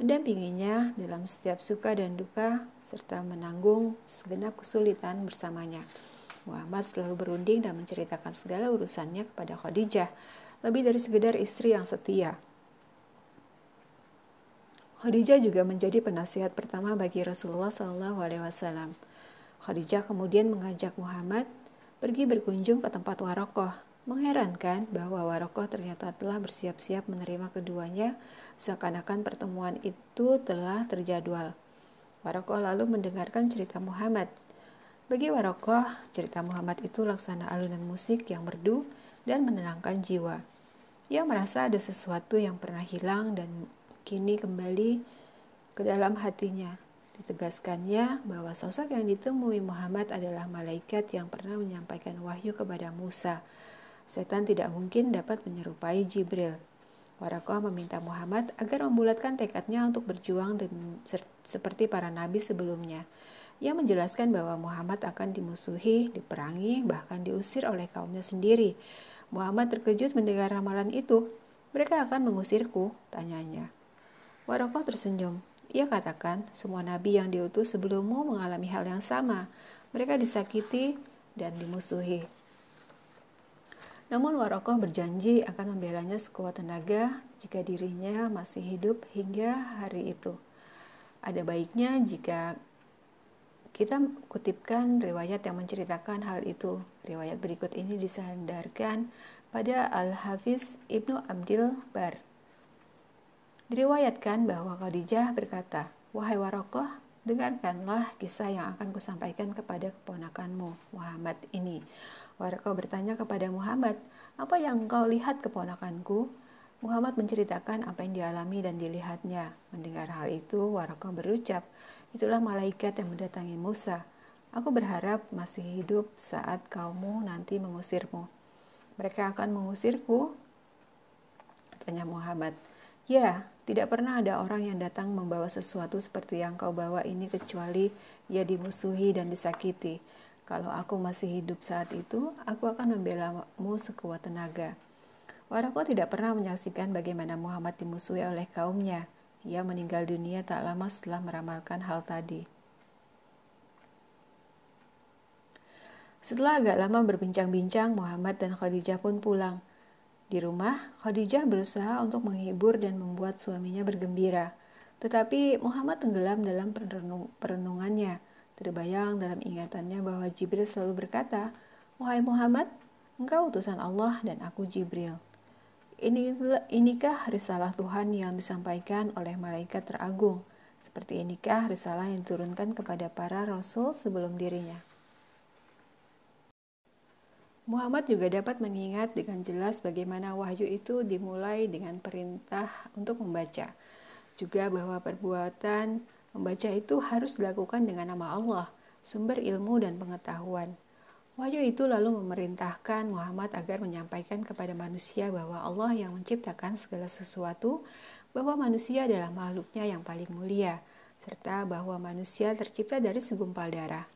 mendampinginya dalam setiap suka dan duka, serta menanggung segenap kesulitan bersamanya. Muhammad selalu berunding dan menceritakan segala urusannya kepada Khadijah, lebih dari sekedar istri yang setia. Khadijah juga menjadi penasihat pertama bagi Rasulullah Wasallam. Khadijah kemudian mengajak Muhammad pergi berkunjung ke tempat Warokoh. Mengherankan bahwa Warokoh ternyata telah bersiap-siap menerima keduanya, seakan-akan pertemuan itu telah terjadwal. Warokoh lalu mendengarkan cerita Muhammad. Bagi Warokoh, cerita Muhammad itu laksana alunan musik yang merdu dan menenangkan jiwa. Ia merasa ada sesuatu yang pernah hilang dan kini kembali ke dalam hatinya. Ditegaskannya bahwa sosok yang ditemui Muhammad adalah malaikat yang pernah menyampaikan wahyu kepada Musa. Setan tidak mungkin dapat menyerupai Jibril. Warakoh meminta Muhammad agar membulatkan tekadnya untuk berjuang seperti para nabi sebelumnya. Ia menjelaskan bahwa Muhammad akan dimusuhi, diperangi, bahkan diusir oleh kaumnya sendiri. Muhammad terkejut mendengar ramalan itu. Mereka akan mengusirku, tanyanya. Warokoh tersenyum. Ia katakan, semua nabi yang diutus sebelummu mengalami hal yang sama. Mereka disakiti dan dimusuhi. Namun Warokoh berjanji akan membelanya sekuat tenaga jika dirinya masih hidup hingga hari itu. Ada baiknya jika kita kutipkan riwayat yang menceritakan hal itu. Riwayat berikut ini disandarkan pada Al-Hafiz Ibnu Abdil Bar Diriwayatkan bahwa Khadijah berkata, Wahai Warokoh, dengarkanlah kisah yang akan kusampaikan kepada keponakanmu, Muhammad ini. Warokoh bertanya kepada Muhammad, apa yang engkau lihat keponakanku? Muhammad menceritakan apa yang dialami dan dilihatnya. Mendengar hal itu, Warokoh berucap, itulah malaikat yang mendatangi Musa. Aku berharap masih hidup saat kaummu nanti mengusirmu. Mereka akan mengusirku? Tanya Muhammad. Ya, tidak pernah ada orang yang datang membawa sesuatu seperti yang kau bawa ini kecuali ia dimusuhi dan disakiti. Kalau aku masih hidup saat itu, aku akan membela mu sekuat tenaga. Warako tidak pernah menyaksikan bagaimana Muhammad dimusuhi oleh kaumnya. Ia meninggal dunia tak lama setelah meramalkan hal tadi. Setelah agak lama berbincang-bincang, Muhammad dan Khadijah pun pulang. Di rumah, Khadijah berusaha untuk menghibur dan membuat suaminya bergembira. Tetapi Muhammad tenggelam dalam perenungannya. Terbayang dalam ingatannya bahwa Jibril selalu berkata, Wahai Muhammad, engkau utusan Allah dan aku Jibril. inikah risalah Tuhan yang disampaikan oleh malaikat teragung? Seperti inikah risalah yang diturunkan kepada para rasul sebelum dirinya? Muhammad juga dapat mengingat dengan jelas bagaimana wahyu itu dimulai dengan perintah untuk membaca. Juga bahwa perbuatan membaca itu harus dilakukan dengan nama Allah, sumber ilmu dan pengetahuan. Wahyu itu lalu memerintahkan Muhammad agar menyampaikan kepada manusia bahwa Allah yang menciptakan segala sesuatu, bahwa manusia adalah makhluknya yang paling mulia, serta bahwa manusia tercipta dari segumpal darah.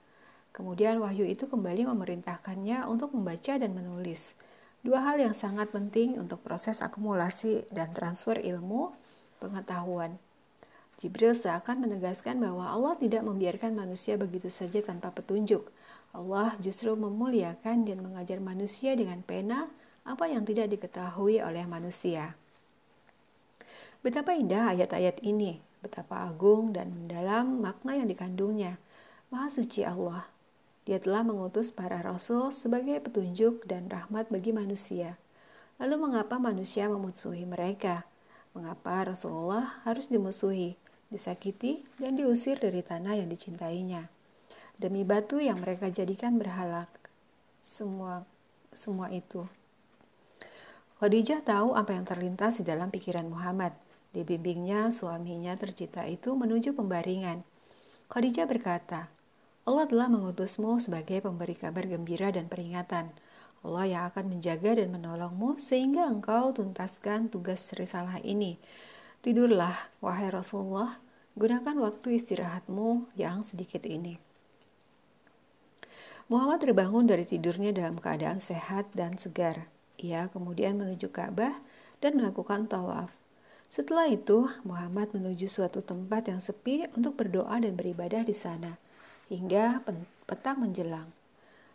Kemudian wahyu itu kembali memerintahkannya untuk membaca dan menulis. Dua hal yang sangat penting untuk proses akumulasi dan transfer ilmu pengetahuan. Jibril seakan menegaskan bahwa Allah tidak membiarkan manusia begitu saja tanpa petunjuk. Allah justru memuliakan dan mengajar manusia dengan pena apa yang tidak diketahui oleh manusia. Betapa indah ayat-ayat ini, betapa agung dan mendalam makna yang dikandungnya. Maha suci Allah, dia telah mengutus para rasul sebagai petunjuk dan rahmat bagi manusia. Lalu mengapa manusia memusuhi mereka? Mengapa Rasulullah harus dimusuhi, disakiti, dan diusir dari tanah yang dicintainya? Demi batu yang mereka jadikan berhala. Semua semua itu. Khadijah tahu apa yang terlintas di dalam pikiran Muhammad. Dibimbingnya suaminya tercita itu menuju pembaringan. Khadijah berkata, Allah telah mengutusmu sebagai pemberi kabar gembira dan peringatan. Allah yang akan menjaga dan menolongmu sehingga engkau tuntaskan tugas risalah ini. Tidurlah, wahai Rasulullah, gunakan waktu istirahatmu yang sedikit ini. Muhammad terbangun dari tidurnya dalam keadaan sehat dan segar. Ia kemudian menuju Ka'bah dan melakukan tawaf. Setelah itu, Muhammad menuju suatu tempat yang sepi untuk berdoa dan beribadah di sana hingga petang menjelang.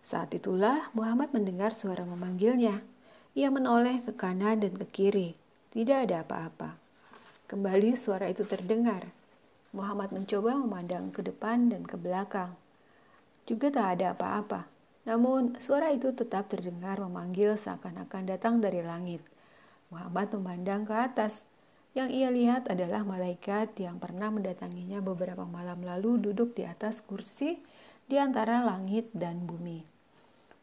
Saat itulah Muhammad mendengar suara memanggilnya. Ia menoleh ke kanan dan ke kiri. Tidak ada apa-apa. Kembali suara itu terdengar. Muhammad mencoba memandang ke depan dan ke belakang. Juga tak ada apa-apa. Namun suara itu tetap terdengar memanggil seakan-akan datang dari langit. Muhammad memandang ke atas. Yang ia lihat adalah malaikat yang pernah mendatanginya beberapa malam lalu duduk di atas kursi di antara langit dan bumi.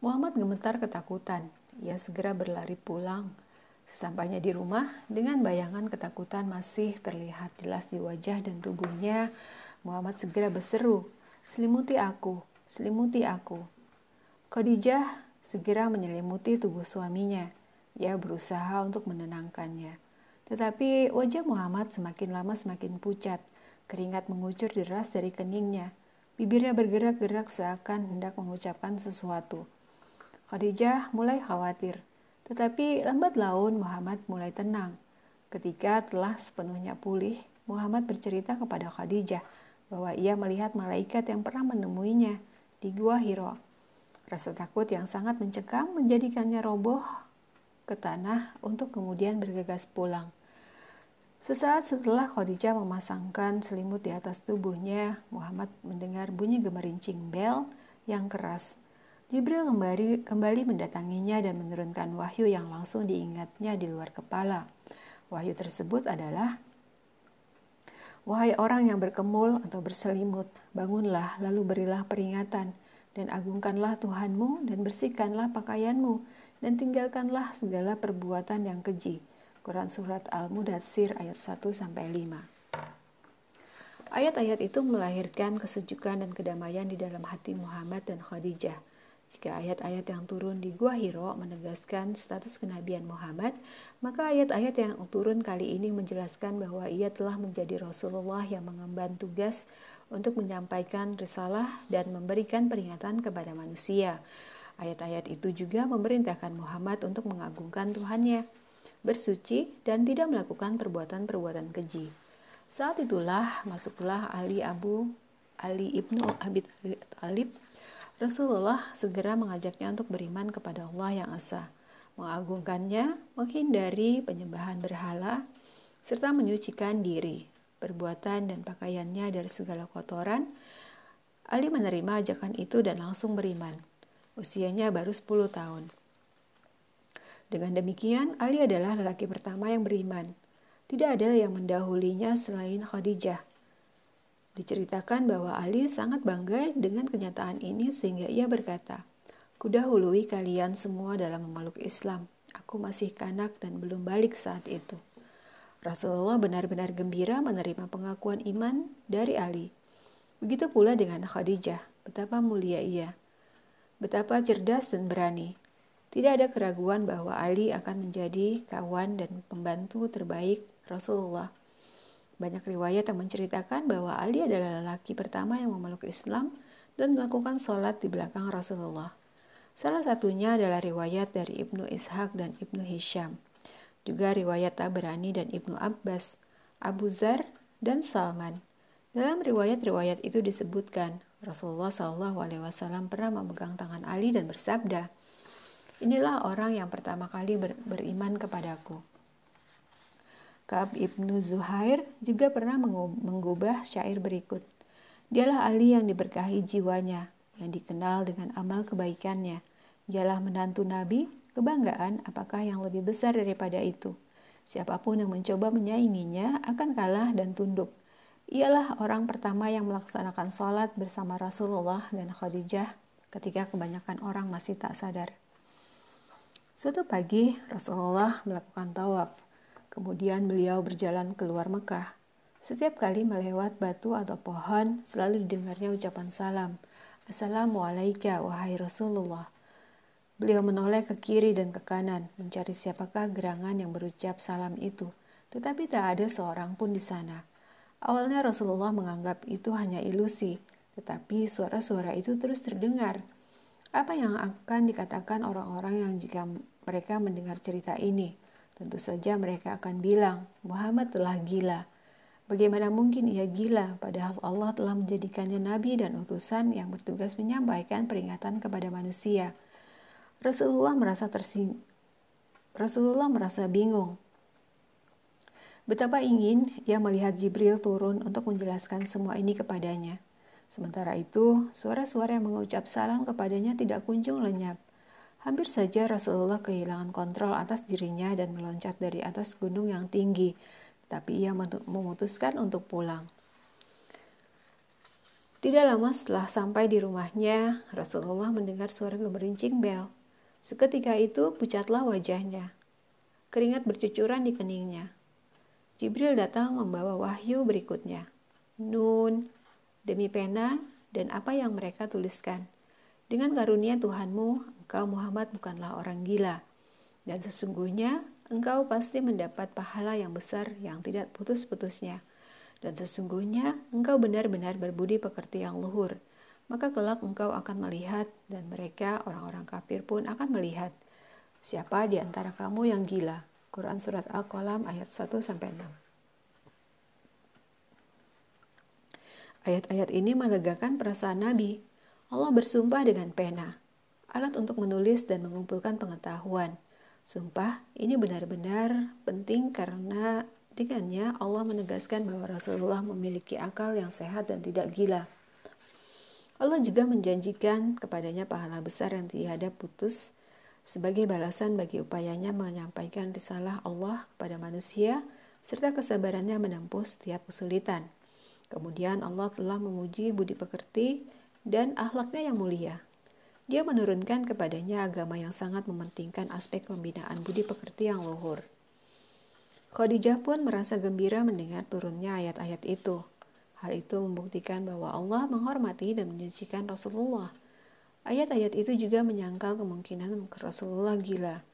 Muhammad gemetar ketakutan. Ia segera berlari pulang. Sesampainya di rumah, dengan bayangan ketakutan masih terlihat jelas di wajah dan tubuhnya, Muhammad segera berseru, "Selimuti aku, selimuti aku." Khadijah segera menyelimuti tubuh suaminya. Ia berusaha untuk menenangkannya. Tetapi wajah Muhammad semakin lama semakin pucat. Keringat mengucur deras dari keningnya. Bibirnya bergerak-gerak seakan hendak mengucapkan sesuatu. Khadijah mulai khawatir, tetapi lambat laun Muhammad mulai tenang. Ketika telah sepenuhnya pulih, Muhammad bercerita kepada Khadijah bahwa ia melihat malaikat yang pernah menemuinya di Gua Hiro. Rasa takut yang sangat mencekam menjadikannya roboh ke tanah untuk kemudian bergegas pulang. Sesaat setelah Khadijah memasangkan selimut di atas tubuhnya, Muhammad mendengar bunyi gemerincing bel yang keras. Jibril kembali, kembali mendatanginya dan menurunkan wahyu yang langsung diingatnya di luar kepala. Wahyu tersebut adalah Wahai orang yang berkemul atau berselimut, bangunlah lalu berilah peringatan dan agungkanlah Tuhanmu dan bersihkanlah pakaianmu dan tinggalkanlah segala perbuatan yang keji. Quran Surat Al-Mudatsir ayat 1 sampai 5. Ayat-ayat itu melahirkan kesejukan dan kedamaian di dalam hati Muhammad dan Khadijah. Jika ayat-ayat yang turun di Gua Hiro menegaskan status kenabian Muhammad, maka ayat-ayat yang turun kali ini menjelaskan bahwa ia telah menjadi Rasulullah yang mengemban tugas untuk menyampaikan risalah dan memberikan peringatan kepada manusia. Ayat-ayat itu juga memerintahkan Muhammad untuk mengagungkan Tuhannya, bersuci, dan tidak melakukan perbuatan-perbuatan keji. Saat itulah masuklah Ali Abu Ali ibnu Abi Talib Rasulullah segera mengajaknya untuk beriman kepada Allah yang Esa, mengagungkannya, menghindari penyembahan berhala, serta menyucikan diri, perbuatan, dan pakaiannya dari segala kotoran. Ali menerima ajakan itu dan langsung beriman. Usianya baru 10 tahun. Dengan demikian, Ali adalah lelaki pertama yang beriman. Tidak ada yang mendahulinya selain Khadijah Diceritakan bahwa Ali sangat bangga dengan kenyataan ini sehingga ia berkata, Kudahului kalian semua dalam memeluk Islam. Aku masih kanak dan belum balik saat itu. Rasulullah benar-benar gembira menerima pengakuan iman dari Ali. Begitu pula dengan Khadijah, betapa mulia ia. Betapa cerdas dan berani. Tidak ada keraguan bahwa Ali akan menjadi kawan dan pembantu terbaik Rasulullah. Banyak riwayat yang menceritakan bahwa Ali adalah lelaki pertama yang memeluk Islam dan melakukan sholat di belakang Rasulullah. Salah satunya adalah riwayat dari Ibnu Ishaq dan Ibnu Hisham. Juga riwayat Tabrani dan Ibnu Abbas, Abu Zar, dan Salman. Dalam riwayat-riwayat itu disebutkan Rasulullah SAW pernah memegang tangan Ali dan bersabda, Inilah orang yang pertama kali ber beriman kepadaku. Ka'ab ibnu Zuhair juga pernah menggubah syair berikut. Dialah Ali yang diberkahi jiwanya, yang dikenal dengan amal kebaikannya. Dialah menantu Nabi, kebanggaan apakah yang lebih besar daripada itu. Siapa pun yang mencoba menyainginya akan kalah dan tunduk. Ialah orang pertama yang melaksanakan sholat bersama Rasulullah dan Khadijah ketika kebanyakan orang masih tak sadar. Suatu pagi, Rasulullah melakukan tawaf Kemudian beliau berjalan keluar Mekah. Setiap kali melewat batu atau pohon, selalu didengarnya ucapan salam. Assalamualaikum wahai Rasulullah. Beliau menoleh ke kiri dan ke kanan, mencari siapakah gerangan yang berucap salam itu. Tetapi tak ada seorang pun di sana. Awalnya Rasulullah menganggap itu hanya ilusi, tetapi suara-suara itu terus terdengar. Apa yang akan dikatakan orang-orang yang jika mereka mendengar cerita ini? Tentu saja mereka akan bilang, Muhammad telah gila. Bagaimana mungkin ia gila, padahal Allah telah menjadikannya nabi dan utusan yang bertugas menyampaikan peringatan kepada manusia. Rasulullah merasa tersing Rasulullah merasa bingung. Betapa ingin ia melihat Jibril turun untuk menjelaskan semua ini kepadanya. Sementara itu, suara-suara yang mengucap salam kepadanya tidak kunjung lenyap. Hampir saja Rasulullah kehilangan kontrol atas dirinya dan meloncat dari atas gunung yang tinggi, tapi ia memutuskan untuk pulang. Tidak lama setelah sampai di rumahnya, Rasulullah mendengar suara gemerincing bel. Seketika itu pucatlah wajahnya. Keringat bercucuran di keningnya. Jibril datang membawa wahyu berikutnya. Nun, demi pena, dan apa yang mereka tuliskan. Dengan karunia Tuhanmu, engkau Muhammad bukanlah orang gila. Dan sesungguhnya engkau pasti mendapat pahala yang besar yang tidak putus-putusnya. Dan sesungguhnya engkau benar-benar berbudi pekerti yang luhur. Maka kelak engkau akan melihat dan mereka orang-orang kafir pun akan melihat. Siapa di antara kamu yang gila? Quran Surat Al-Qalam ayat 1-6 Ayat-ayat ini melegakan perasaan Nabi. Allah bersumpah dengan pena, alat untuk menulis dan mengumpulkan pengetahuan. Sumpah ini benar-benar penting karena dengannya Allah menegaskan bahwa Rasulullah memiliki akal yang sehat dan tidak gila. Allah juga menjanjikan kepadanya pahala besar yang tiada putus sebagai balasan bagi upayanya menyampaikan risalah Allah kepada manusia serta kesabarannya menempuh setiap kesulitan. Kemudian Allah telah memuji budi pekerti dan akhlaknya yang mulia. Dia menurunkan kepadanya agama yang sangat mementingkan aspek pembinaan budi pekerti yang luhur. Khadijah pun merasa gembira mendengar turunnya ayat-ayat itu. Hal itu membuktikan bahwa Allah menghormati dan menyucikan Rasulullah. Ayat-ayat itu juga menyangkal kemungkinan Rasulullah gila,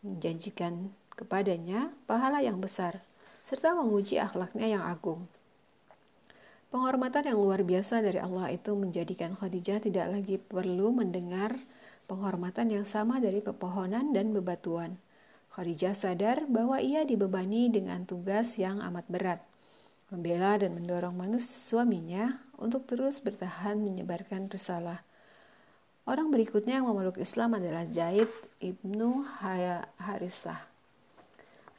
menjanjikan kepadanya pahala yang besar, serta memuji akhlaknya yang agung. Penghormatan yang luar biasa dari Allah itu menjadikan Khadijah tidak lagi perlu mendengar penghormatan yang sama dari pepohonan dan bebatuan. Khadijah sadar bahwa ia dibebani dengan tugas yang amat berat, membela dan mendorong manusia suaminya untuk terus bertahan menyebarkan risalah. Orang berikutnya yang memeluk Islam adalah Zaid ibnu Harisah.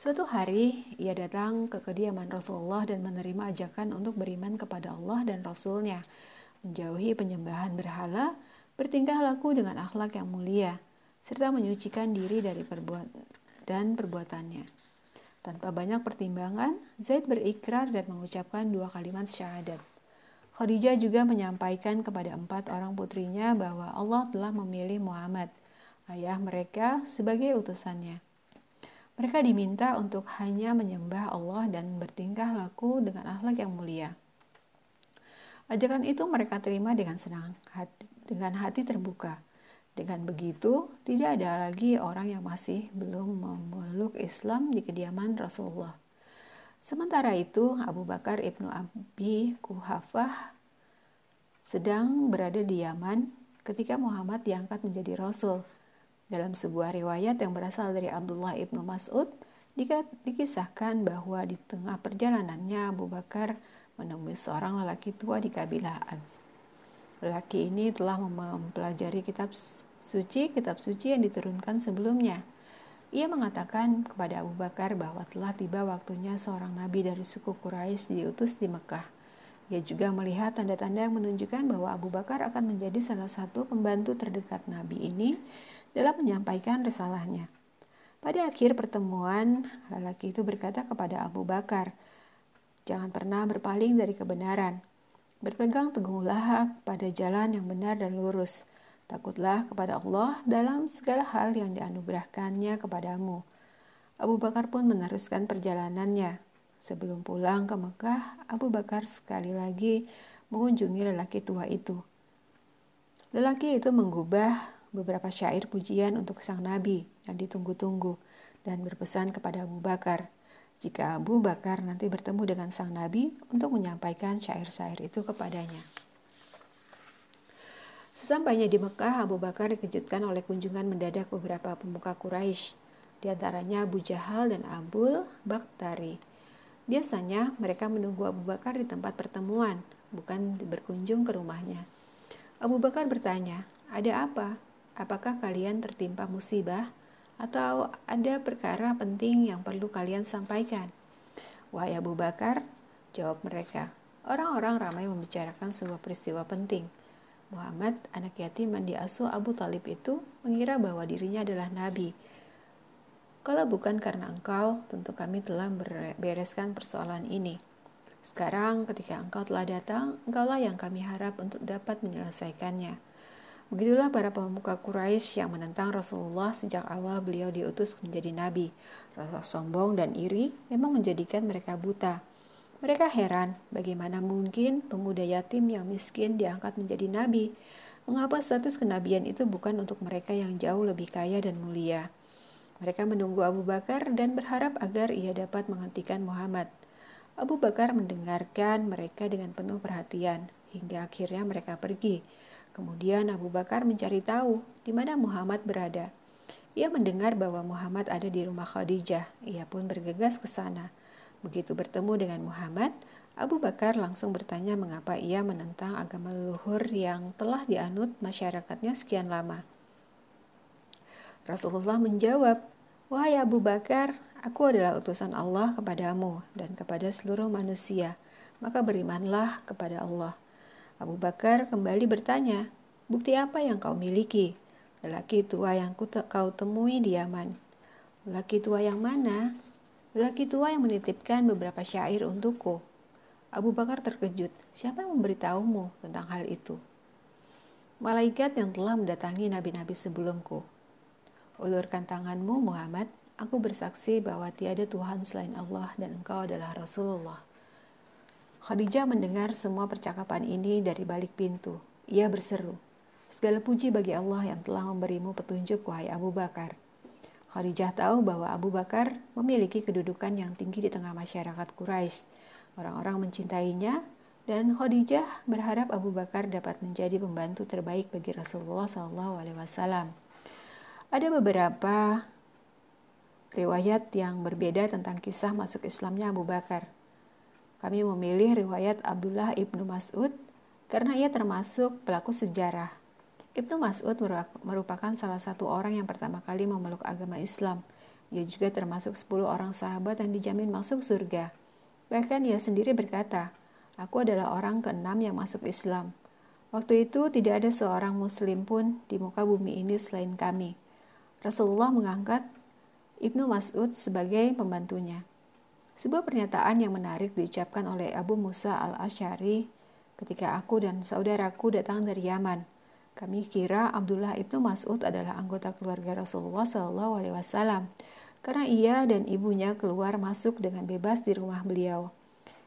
Suatu hari, ia datang ke kediaman Rasulullah dan menerima ajakan untuk beriman kepada Allah dan Rasulnya, menjauhi penyembahan berhala, bertingkah laku dengan akhlak yang mulia, serta menyucikan diri dari perbuatan dan perbuatannya. Tanpa banyak pertimbangan, Zaid berikrar dan mengucapkan dua kalimat syahadat. Khadijah juga menyampaikan kepada empat orang putrinya bahwa Allah telah memilih Muhammad, ayah mereka, sebagai utusannya. Mereka diminta untuk hanya menyembah Allah dan bertingkah laku dengan akhlak yang mulia. Ajakan itu mereka terima dengan senang, hati, dengan hati terbuka. Dengan begitu, tidak ada lagi orang yang masih belum memeluk Islam di kediaman Rasulullah. Sementara itu, Abu Bakar ibnu Abi Kuhafah sedang berada di Yaman ketika Muhammad diangkat menjadi Rasul. Dalam sebuah riwayat yang berasal dari Abdullah ibnu Mas'ud, dikisahkan bahwa di tengah perjalanannya Abu Bakar menemui seorang lelaki tua di kabilah Az. Lelaki ini telah mempelajari kitab suci, kitab suci yang diturunkan sebelumnya. Ia mengatakan kepada Abu Bakar bahwa telah tiba waktunya seorang nabi dari suku Quraisy diutus di Mekah. Ia juga melihat tanda-tanda yang menunjukkan bahwa Abu Bakar akan menjadi salah satu pembantu terdekat nabi ini dalam menyampaikan risalahnya. Pada akhir pertemuan, lelaki itu berkata kepada Abu Bakar, "Jangan pernah berpaling dari kebenaran. Berpegang teguhlah pada jalan yang benar dan lurus. Takutlah kepada Allah dalam segala hal yang dianugerahkannya kepadamu." Abu Bakar pun meneruskan perjalanannya. Sebelum pulang ke Mekah, Abu Bakar sekali lagi mengunjungi lelaki tua itu. Lelaki itu menggubah beberapa syair pujian untuk sang nabi yang ditunggu-tunggu dan berpesan kepada Abu Bakar jika Abu Bakar nanti bertemu dengan sang nabi untuk menyampaikan syair-syair itu kepadanya. Sesampainya di Mekah, Abu Bakar dikejutkan oleh kunjungan mendadak beberapa pemuka Quraisy, di antaranya Abu Jahal dan Abul Baktari. Biasanya mereka menunggu Abu Bakar di tempat pertemuan, bukan berkunjung ke rumahnya. Abu Bakar bertanya, "Ada apa? Apakah kalian tertimpa musibah atau ada perkara penting yang perlu kalian sampaikan?" "Wahai Abu Bakar," jawab mereka, orang-orang ramai membicarakan sebuah peristiwa penting. Muhammad, anak yatim yang diasuh Abu Talib itu, mengira bahwa dirinya adalah nabi kalau bukan karena engkau, tentu kami telah bereskan persoalan ini. Sekarang ketika engkau telah datang, engkaulah yang kami harap untuk dapat menyelesaikannya. Begitulah para pemuka Quraisy yang menentang Rasulullah sejak awal beliau diutus menjadi nabi. Rasa sombong dan iri memang menjadikan mereka buta. Mereka heran bagaimana mungkin pemuda yatim yang miskin diangkat menjadi nabi. Mengapa status kenabian itu bukan untuk mereka yang jauh lebih kaya dan mulia? Mereka menunggu Abu Bakar dan berharap agar ia dapat menghentikan Muhammad. Abu Bakar mendengarkan mereka dengan penuh perhatian hingga akhirnya mereka pergi. Kemudian Abu Bakar mencari tahu di mana Muhammad berada. Ia mendengar bahwa Muhammad ada di rumah Khadijah. Ia pun bergegas ke sana. Begitu bertemu dengan Muhammad, Abu Bakar langsung bertanya mengapa ia menentang agama leluhur yang telah dianut masyarakatnya sekian lama. Rasulullah menjawab, Wahai Abu Bakar, aku adalah utusan Allah kepadamu dan kepada seluruh manusia, maka berimanlah kepada Allah. Abu Bakar kembali bertanya, bukti apa yang kau miliki? Lelaki tua yang kau temui di Yaman. Lelaki tua yang mana? Lelaki tua yang menitipkan beberapa syair untukku. Abu Bakar terkejut. Siapa yang memberitahumu tentang hal itu? Malaikat yang telah mendatangi nabi-nabi sebelumku. Ulurkan tanganmu, Muhammad. Aku bersaksi bahwa tiada Tuhan selain Allah dan engkau adalah Rasulullah. Khadijah mendengar semua percakapan ini dari balik pintu. Ia berseru, Segala puji bagi Allah yang telah memberimu petunjuk, wahai Abu Bakar. Khadijah tahu bahwa Abu Bakar memiliki kedudukan yang tinggi di tengah masyarakat Quraisy. Orang-orang mencintainya dan Khadijah berharap Abu Bakar dapat menjadi pembantu terbaik bagi Rasulullah SAW. Ada beberapa riwayat yang berbeda tentang kisah masuk Islamnya Abu Bakar. Kami memilih riwayat Abdullah ibnu Mas'ud karena ia termasuk pelaku sejarah. Ibnu Mas'ud merupakan salah satu orang yang pertama kali memeluk agama Islam. Ia juga termasuk 10 orang sahabat yang dijamin masuk surga. Bahkan ia sendiri berkata, Aku adalah orang keenam yang masuk Islam. Waktu itu tidak ada seorang muslim pun di muka bumi ini selain kami. Rasulullah mengangkat Ibnu Mas'ud sebagai pembantunya. Sebuah pernyataan yang menarik diucapkan oleh Abu Musa al-Ash'ari ketika aku dan saudaraku datang dari Yaman. Kami kira Abdullah ibnu Mas'ud adalah anggota keluarga Rasulullah Shallallahu Alaihi Wasallam karena ia dan ibunya keluar masuk dengan bebas di rumah beliau.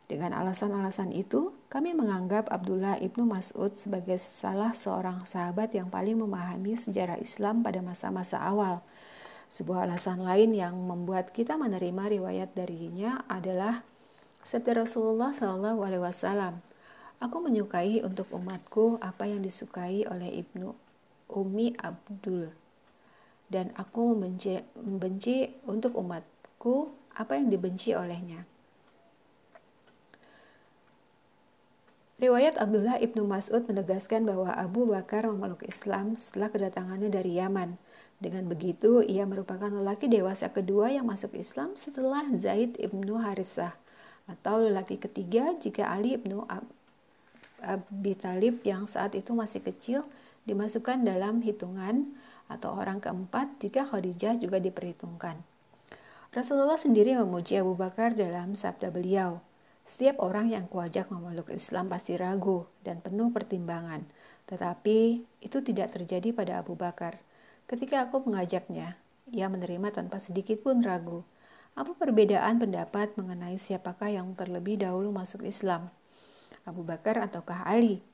Dengan alasan-alasan itu, kami menganggap Abdullah ibnu Mas'ud sebagai salah seorang sahabat yang paling memahami sejarah Islam pada masa-masa awal. Sebuah alasan lain yang membuat kita menerima riwayat darinya adalah sabda Rasulullah Shallallahu. Aku menyukai untuk umatku apa yang disukai oleh ibnu Umi Abdul, dan aku membenci, membenci untuk umatku apa yang dibenci olehnya. Riwayat Abdullah ibnu Mas'ud menegaskan bahwa Abu Bakar memeluk Islam setelah kedatangannya dari Yaman. Dengan begitu, ia merupakan lelaki dewasa kedua yang masuk Islam setelah Zaid ibnu Harithah, atau lelaki ketiga jika Ali ibnu Ab Abi Talib yang saat itu masih kecil dimasukkan dalam hitungan atau orang keempat jika Khadijah juga diperhitungkan. Rasulullah sendiri memuji Abu Bakar dalam sabda beliau, setiap orang yang kuajak memeluk Islam pasti ragu dan penuh pertimbangan, tetapi itu tidak terjadi pada Abu Bakar. Ketika aku mengajaknya, ia menerima tanpa sedikit pun ragu. Apa perbedaan pendapat mengenai siapakah yang terlebih dahulu masuk Islam? Abu Bakar ataukah Ali?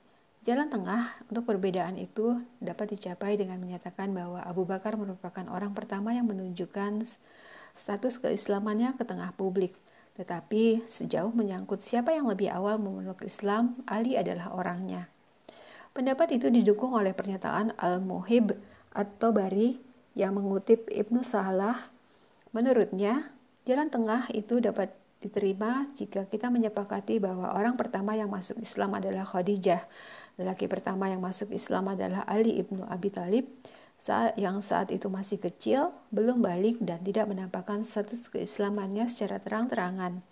Jalan tengah untuk perbedaan itu dapat dicapai dengan menyatakan bahwa Abu Bakar merupakan orang pertama yang menunjukkan status keislamannya ke tengah publik – tetapi sejauh menyangkut siapa yang lebih awal memeluk Islam, Ali adalah orangnya. Pendapat itu didukung oleh pernyataan Al-Muhib atau Bari yang mengutip Ibnu Salah. Menurutnya, jalan tengah itu dapat diterima jika kita menyepakati bahwa orang pertama yang masuk Islam adalah Khadijah. Lelaki pertama yang masuk Islam adalah Ali ibnu Abi Talib, saat yang saat itu masih kecil, belum balik dan tidak menampakkan status keislamannya secara terang-terangan.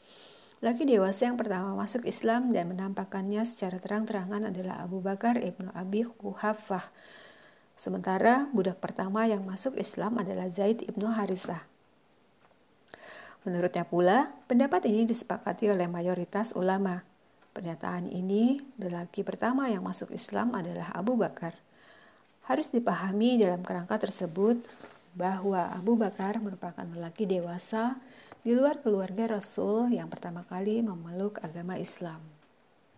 Laki dewasa yang pertama masuk Islam dan menampakkannya secara terang-terangan adalah Abu Bakar ibnu Abi Kuhafah. Sementara budak pertama yang masuk Islam adalah Zaid ibnu Harisah. Menurutnya pula, pendapat ini disepakati oleh mayoritas ulama. Pernyataan ini, lelaki pertama yang masuk Islam adalah Abu Bakar. Harus dipahami dalam kerangka tersebut bahwa Abu Bakar merupakan lelaki dewasa di luar keluarga Rasul yang pertama kali memeluk agama Islam.